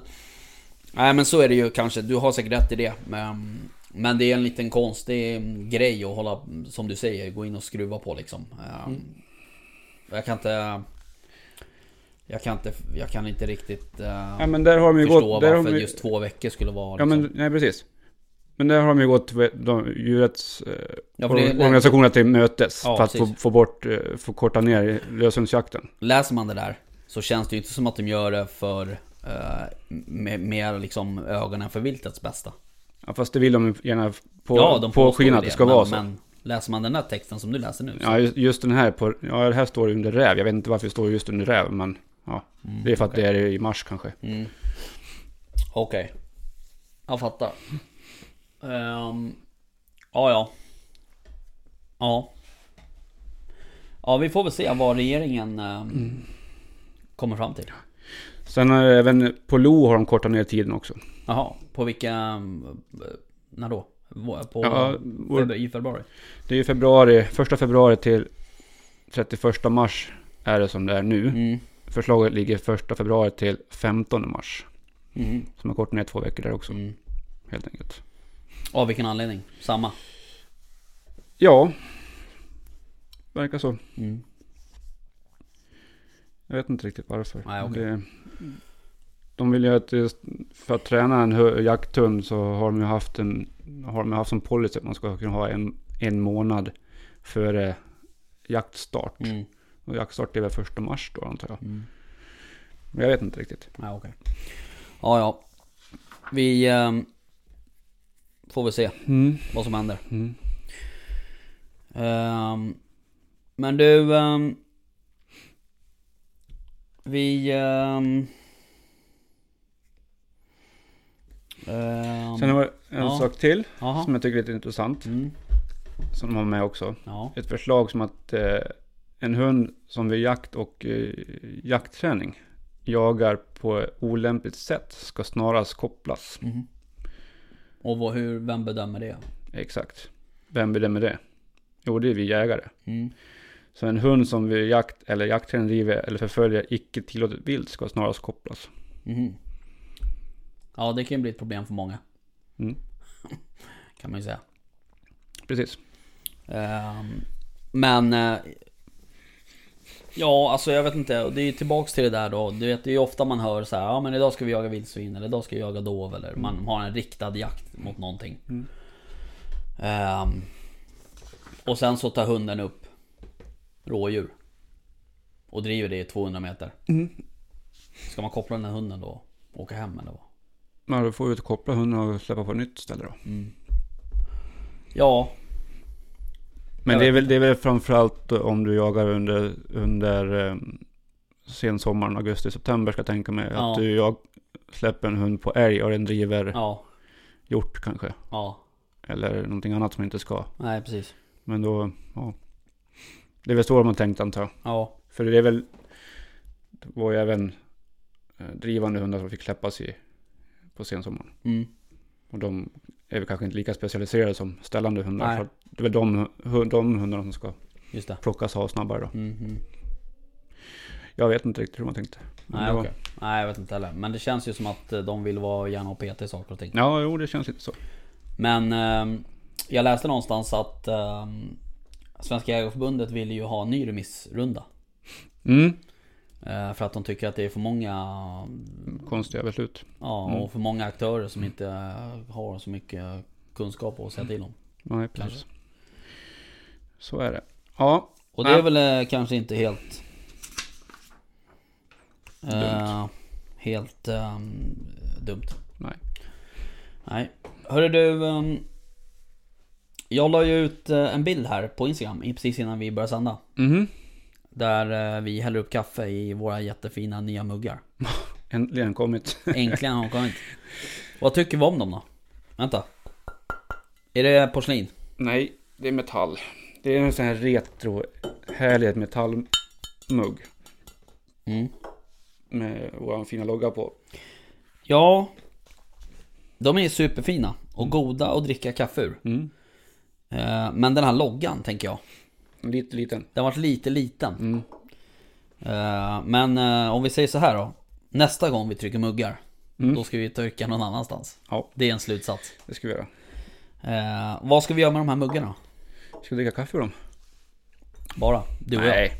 Nej, men så är det ju kanske. Du har säkert rätt i det. Men, men det är en liten konstig grej att hålla, som du säger, gå in och skruva på liksom. Eh, Mm. Jag kan inte... Jag kan inte, jag kan inte riktigt uh, Ja men där har de ju förstå gått... Där har varför de, ju- just två veckor skulle vara Ja liksom. men, nej precis. Men där har de ju gått de, djurrätts eh, Ja, till mötes. Ja, för att få, få bort, eh, få korta ner lösensjakten. Läser man det där så känns det ju inte som att de gör det för eh, med, med liksom ögonen för viltets bästa. Ja, fast det vill de gärna på, ja, de på påstår ju skina att det ska men, vara så. Men läser man den där texten som du läser nu så, Ja, just, just den här på, ja det här står under räv. Jag vet inte varför det står just under räv, men ja. Mm, Det är för att okej. det är i mars kanske. Mm. Okej. Jag fattar. Ehm, ja, ja. Ja. Ja, vi får väl se vad regeringen ehm, kommer fram till. Sen har även på Lo har de kortat ner tiden också. Jaha, på vilka... ehm, När då? På, Ja, vår- I februari? Det är ju februari, första februari till 31 mars är det som det är nu. Mm. Förslaget ligger första februari till 15 mars. Mm. Som har kortat ner två veckor där också, Mm. helt enkelt. Av vilken anledning? Samma? Ja, verkar så. Mm. Jag vet inte riktigt varför. Nej, okej. det, de vill ju att det, för att träna en jakthund så har de ju haft en har de haft som policy att man ska kunna ha en, en månad före jaktstart. Mm. Och jaktstart är väl första mars då antar jag. Mm. Men jag vet inte riktigt. Ja, okej. Ja, ja. Vi ehm, får väl se Mm. vad som händer. Mm. Ehm, men du... ehm, vi... ehm, Sen har vi en ja. sak till Jaha. som jag tycker är lite intressant. Mm, Som de har med också. ja. Ett förslag som att eh, en hund som vid jakt och eh, jaktträning jagar på olämpligt sätt ska snarast kopplas. Mhm. Och vad, hur, vem bedömer det? Exakt. Vem bedömer det? Jo, det är vi jägare. Mm. Så en hund som vid jakt eller jaktträning driver eller förföljer icke tillåtet vilt ska snarast kopplas. Mhm. Ja, det kan ju bli ett problem för många. Mm. Kan man ju säga. Precis. Ehm, men... eh, ja, alltså jag vet inte. Det är ju tillbaks till det där då. Du vet, det är ju ofta man hör så här. Ja men idag ska vi jaga vildsvin. Eller idag ska vi jaga dov. Eller man har en riktad jakt mot någonting. Mm. Ehm, och sen så tar hunden upp rådjur. Och driver det i 200 meter. Mm. Ska man koppla den här hunden då? Och åka hem eller vad? Men då får och koppla hunden och släppa på ett nytt ställe då. Ja, Men det är, väl, det är väl framförallt om du jagar under, under eh, sensommaren, augusti, september ska jag tänka mig. Ja. Att du jag släpper en hund på älg och den driver ja, hjort kanske. ja. Eller någonting annat som inte ska. Nej precis. Men då, ja. Det är väl så de har tänkt antar jag. Ja. För det är väl, det var ju även eh, drivande hundar som fick släppas i, på sensommaren. Mm. Och de är väl kanske inte lika specialiserade som ställande hundar. Nej. Att det är väl de, de hundarna som ska Just det. plockas av snabbare då. Mm, mm. Jag vet inte riktigt hur man tänkte. Nej var- okej. Nej jag vet inte heller. Men det känns ju som att eh, de vill vara gärna och peta i saker och ting. Ja, jo det känns lite så. Men ehm, jag läste någonstans att ehm, Svenska Jägareförbundet vill ju ha en ny remissrunda. Mm. Eh, För att de tycker att det är för många Konstiga beslut. Ja, Mm. och för många aktörer som inte har så mycket kunskap att säga till om. Nej, Kanske. precis. Så är det. Ja, Och det är väl eh, kanske inte helt... eh, Dumt. helt ehm, dumt. nej. Nej. Hörru du. ehm, jag la ju ut en bild här på Instagram precis innan vi började sända. Mhm. Där eh, vi häller upp kaffe i våra jättefina nya muggar. Äntligen kommit. Äntligen har de kommit. Vad tycker vi om dem då? Vänta. Är det porslin? Nej, det är metall. Det är en sån här retro, härlig metallmugg. Mm. Med vår fina logga på. Ja. De är superfina och goda att dricka kaffe ur. Mm. Eh, Men den här loggan tänker jag. Lite liten. Den varit lite liten. Mm. Eh, Men eh, om vi säger så här då. Nästa gång vi trycker muggar. Mm. Då ska vi trycka någon annanstans. Ja, Det är en slutsats. det ska vi göra. Eh, vad ska vi göra med de här muggarna? Ska vi dricka kaffe ur dem? Bara, du och jag. Nej.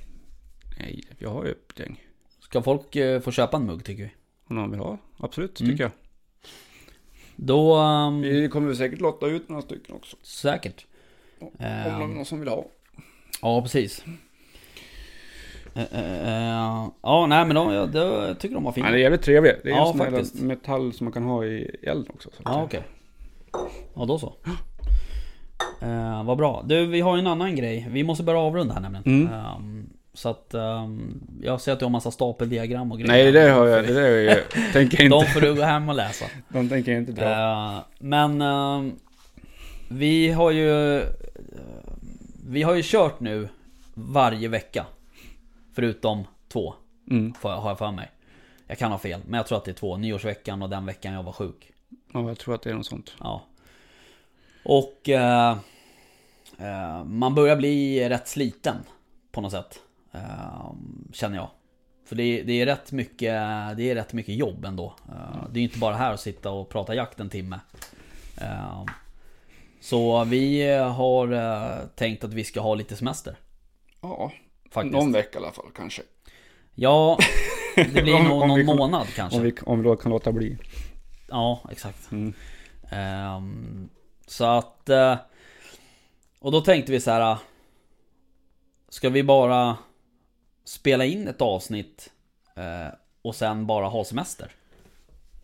Nej, jag har ju ett gäng. Ska folk få köpa en mugg tycker vi? Om någon vill ha. Absolut, Mm. tycker jag. Då, ehm, Vi kommer säkert lotta ut några stycken också. säkert. Om Ehm, någon, någon som vill ha. Ja, precis. Eh, eh, Ja, nej men de, jag, jag tycker de var fina. Nej, det är jävligt trevligt. Det är Ja, en sån faktiskt. metall som man kan ha i elden också. Ja, okej. Ja, då så. Eh, vad bra. Du, vi har ju en annan grej. Vi måste börja avrunda här nämligen. Mm. Ehm, så att ehm, jag ser att du har massa stapeldiagram och grejer. Nej, det där har jag. Det där är jag, tänker jag De inte. får du gå hem och läsa. De tänker jag inte dra. Eh, men ehm, vi har ju Vi har ju kört nu varje vecka. Förutom två, Mm. får jag- har jag för mig. Jag kan ha fel, men jag tror att det är två. Nyårsveckan och den veckan jag var sjuk. Ja, jag tror att det är något sånt. Ja. Och eh, eh, man börjar bli rätt sliten på något sätt. Eh, känner jag. För det, det, är rätt mycket, det är rätt mycket jobb ändå. Eh, det är ju inte bara här att sitta och prata jakt en timme. Eh, så vi har eh, tänkt att vi ska ha lite semester. Ja, Faktiskt. någon vecka i alla fall kanske. Ja, det blir Om- nog om någon vi kan- månad kanske. Om vi, om vi då kan låta bli. Ja, exakt. Mm. Ehm, så att... eh, och då tänkte vi så här. eh, Ska vi bara spela in ett avsnitt eh, och sen bara ha semester?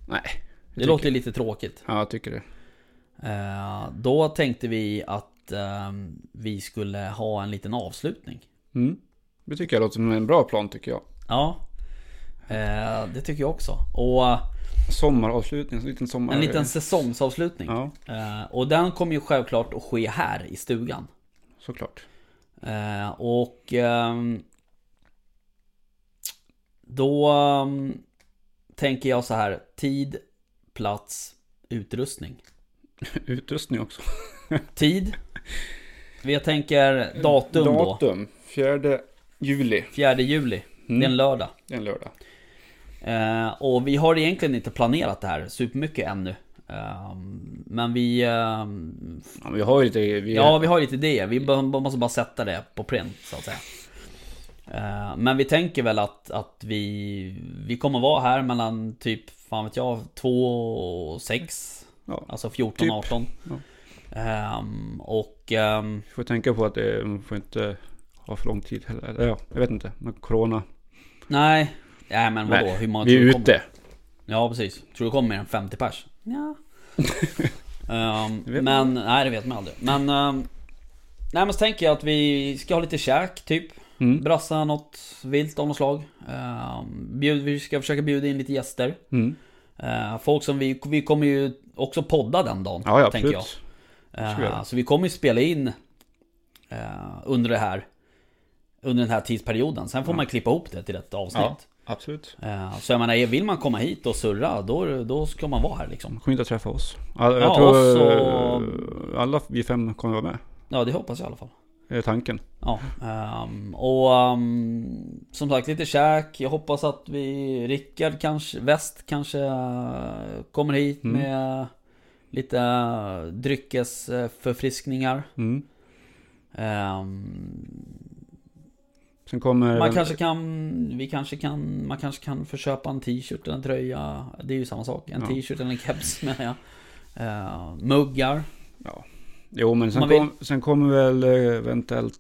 Nej. Det tycker låter ju lite tråkigt. Ja, jag tycker det. Eh, då tänkte vi att ehm, vi skulle ha en liten avslutning. Mm. Det tycker jag låter som en bra plan tycker jag. Ja, eh, det tycker jag också. Och Sommaravslutning, en liten sommar... en liten säsongsavslutning. Ja, Eh, och den kommer ju självklart att ske här i stugan. såklart. Och ehm, då ehm, tänker jag så här. Tid, plats, utrustning. Utrustning också. Tid. Jag tänker datum, då. Datum, 4 juli. 4 juli. Det är en lördag. Det är en lördag. Eh, och vi har egentligen inte planerat det här supermycket ännu. Ehm, men vi... ehm, Ja, vi har ju lite... Vi Ja, vi har lite idéer. Vi måste bara sätta det på print så att säga. Eh, Men vi tänker väl att, att vi, vi kommer vara här mellan typ, fan vet jag, 2 och 6. Ja. Alltså 14, Typ. 18. Ja. Ehm, och Vi får tänka på att det, man får inte ha för lång tid heller. Eller Ja, jag vet inte. Med Corona. nej, nej men vadå? Nej, Hur många vi är kommer? ute. Ja precis. Tror du kommer mer än 50 pers? Ja. Det vet men, nej det vet man aldrig. Men, ehm, nej men så tänker jag att vi ska ha lite käk typ. Mm. Brassa något vilt av något slag. Ehm, bjud, vi ska försöka bjuda in lite gäster. Mm. Ehm, folk som vi, vi kommer ju också podda den dagen. Ja, ja, tänker jag. absolut. Vi göra. så vi kommer ju spela in eh, under det här under den här tidsperioden. Sen får man klippa ihop det till ett avsnitt. Ja, absolut. Eh, Så jag menar, vill man komma hit och surra, då, då ska man vara här liksom. Och träffa oss. Ja, jag Ja, tror så- eh, alla vi fem kommer vara med. Ja, det hoppas jag i alla fall. Är tanken. Ja, ehm, och ehm, som sagt lite käk. Jag hoppas att vi, Rickard kanske, Väst kanske eh, kommer hit Mm. med lite uh, dryckesförfriskningar. Mm. Ehm, Sen kommer... Man kanske kan, vi kanske kan, man kanske kan förköpa en t-shirt eller en tröja. Det är ju samma sak. En Ja. t-shirt eller en keps menar jag. Eh, muggar. Jo, men sen, kom, sen kommer väl eh, eventuellt...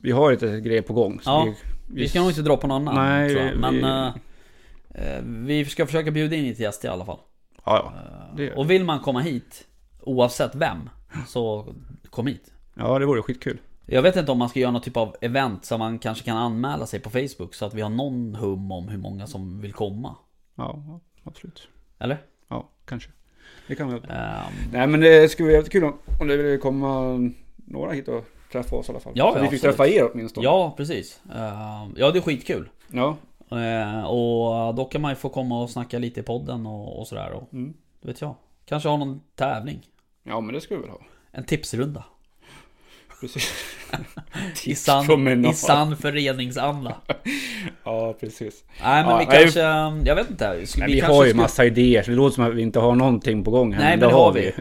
Vi har lite grejer på gång. Ja, vi, Vi ska nog inte dra på någon annan Nej, jag. vi- Men vi- eh, eh, vi ska försöka bjuda in lite gäster i alla fall. Ja, ja. Eh, Det och vill man komma hit, oavsett vem, så kom hit. ja, det vore skitkul. Jag vet inte om man ska göra någon typ av event så man kanske kan anmäla sig på Facebook så att vi har någon hum om hur många som vill komma. Ja, absolut. Eller? Ja, kanske. Det kan vi Ehm, Nej, men det skulle vara jättekul om, om det ville komma några hit och träffa oss i alla fall. Ja, så ja, vi fick absolut. träffa er åtminstone. ja, precis. Ehm, ja, det är skitkul. Ja. Eh, och då kan man ju få komma och snacka lite i podden och, och sådär. Och, Mm. vet jag. Kanske ha någon tävling. ja, men det skulle vi väl ha. En tipsrunda. Precis. I sann, Tipspromenad. I sann föreningsanda. Ja, precis. Nej men Ja, vi nej, kanske, jag vet inte. Ska- Men vi, har ju skulle- massa idéer, så det låter som att vi inte har någonting på gång här. Nej, men det har vi. ju.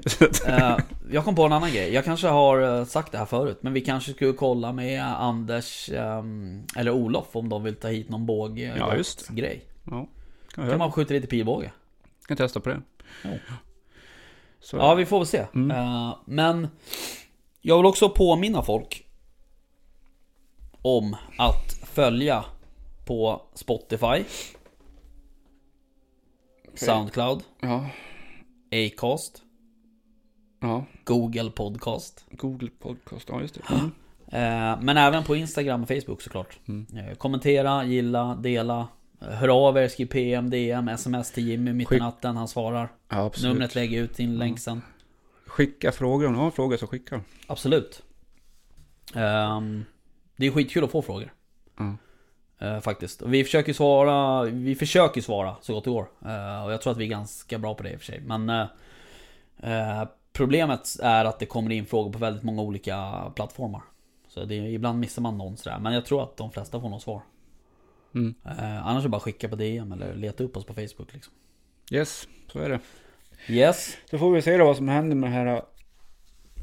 Eh, jag kom på en annan grej. Jag kanske har eh, sagt det här förut. Men vi kanske skulle kolla med Anders ehm, eller Olof om de vill ta hit någon båge Ja, just det. grej. ja, kan Kan vi man skjuta lite pilbåge. kan testa på det. Ja. Ja, vi får väl se. Mm. Eh, men jag vill också påminna folk om att följa på Spotify, Soundcloud, ja, Acast, ja. Google Podcast. Google Podcast, ja just det. Mm. Eh, Men även på Instagram och Facebook såklart. Mm. Eh, Kommentera, gilla, dela. Hör av er, skriv PM, DM, SMS till Jimmy mitt i natten. Han svarar. Ja. Numret lägger ut din länk sen. Skicka frågor, om du har frågor så skicka. Absolut. Ehm, det är skitkul att få frågor. Ja. Eh, faktiskt. Och vi försöker svara, vi försöker svara så gott det går. Eh, och jag tror att vi är ganska bra på det i och för sig. Men eh, problemet är att det kommer in frågor på väldigt många olika plattformar. Så det, ibland missar man någon sådär. Men jag tror att de flesta får något svar. Mm. Annars är det bara att skicka på DM eller leta upp oss på Facebook liksom. Yes, så är det. Yes. Så får vi se då vad som händer med det här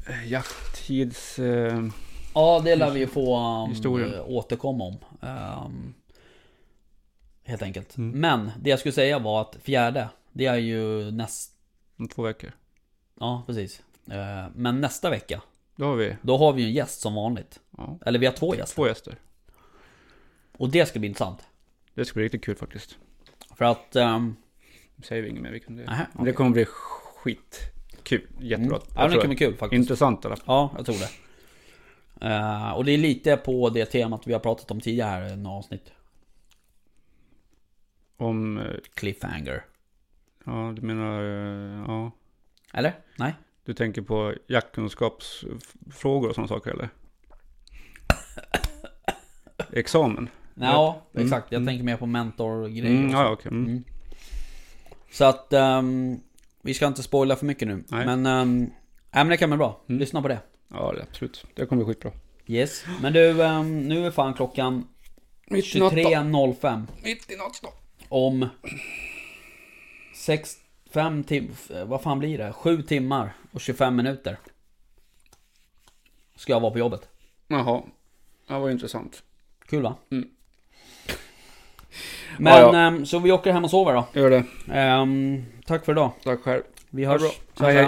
äh, jakttids... Äh, Ja, det lär vi få um, eh, återkomma om. Ehm, helt enkelt. Mm. Men det jag skulle säga var att fjärde, det är ju näst... om två veckor. Ja, precis. Eh, men nästa vecka, Då har vi då har vi ju en gäst som vanligt. ja, Eller vi har två gäster. två gäster. Och det ska bli intressant. Det ska bli riktigt kul faktiskt. För att... Nu säger vi inget mer, vi kan det. Men okej. Det kommer bli skitkul. Jättebra. mm, ja, det kommer bli kul faktiskt. Intressant fall. Ja, jag tror det. Eh, och det är lite på det temat vi har pratat om tidigare här i några avsnitt. Om... äh, Cliffhanger. Ja, du menar... äh, Ja. Eller? Nej? Du tänker på jaktkunskapsfrågor och sådana saker eller? Examen? Ja, Mm, exakt. Jag mm. tänker mer på mentorgrejer. Mm, ja, okej. Mm. Mm. Så att ehm, vi ska inte spoila för mycket nu. Nej. Men, um, nej, men det kan bli bra. Mm. Lyssna på det. Ja, det, absolut. Det kommer bli skitbra. Yes. Men du, ehm, nu är fan klockan 23.05. Mitt i natten. Om 6, 5 tim, vad fan blir det? 7 timmar och 25 minuter. Ska jag vara på jobbet. Jaha. Ja, vad intressant. Kul va? Mm. Men, Ja, ja. ehm, så vi åker hem och sover då. Gör det. Ehm, tack för idag. Tack själv. Vi hörs. Hej, hej.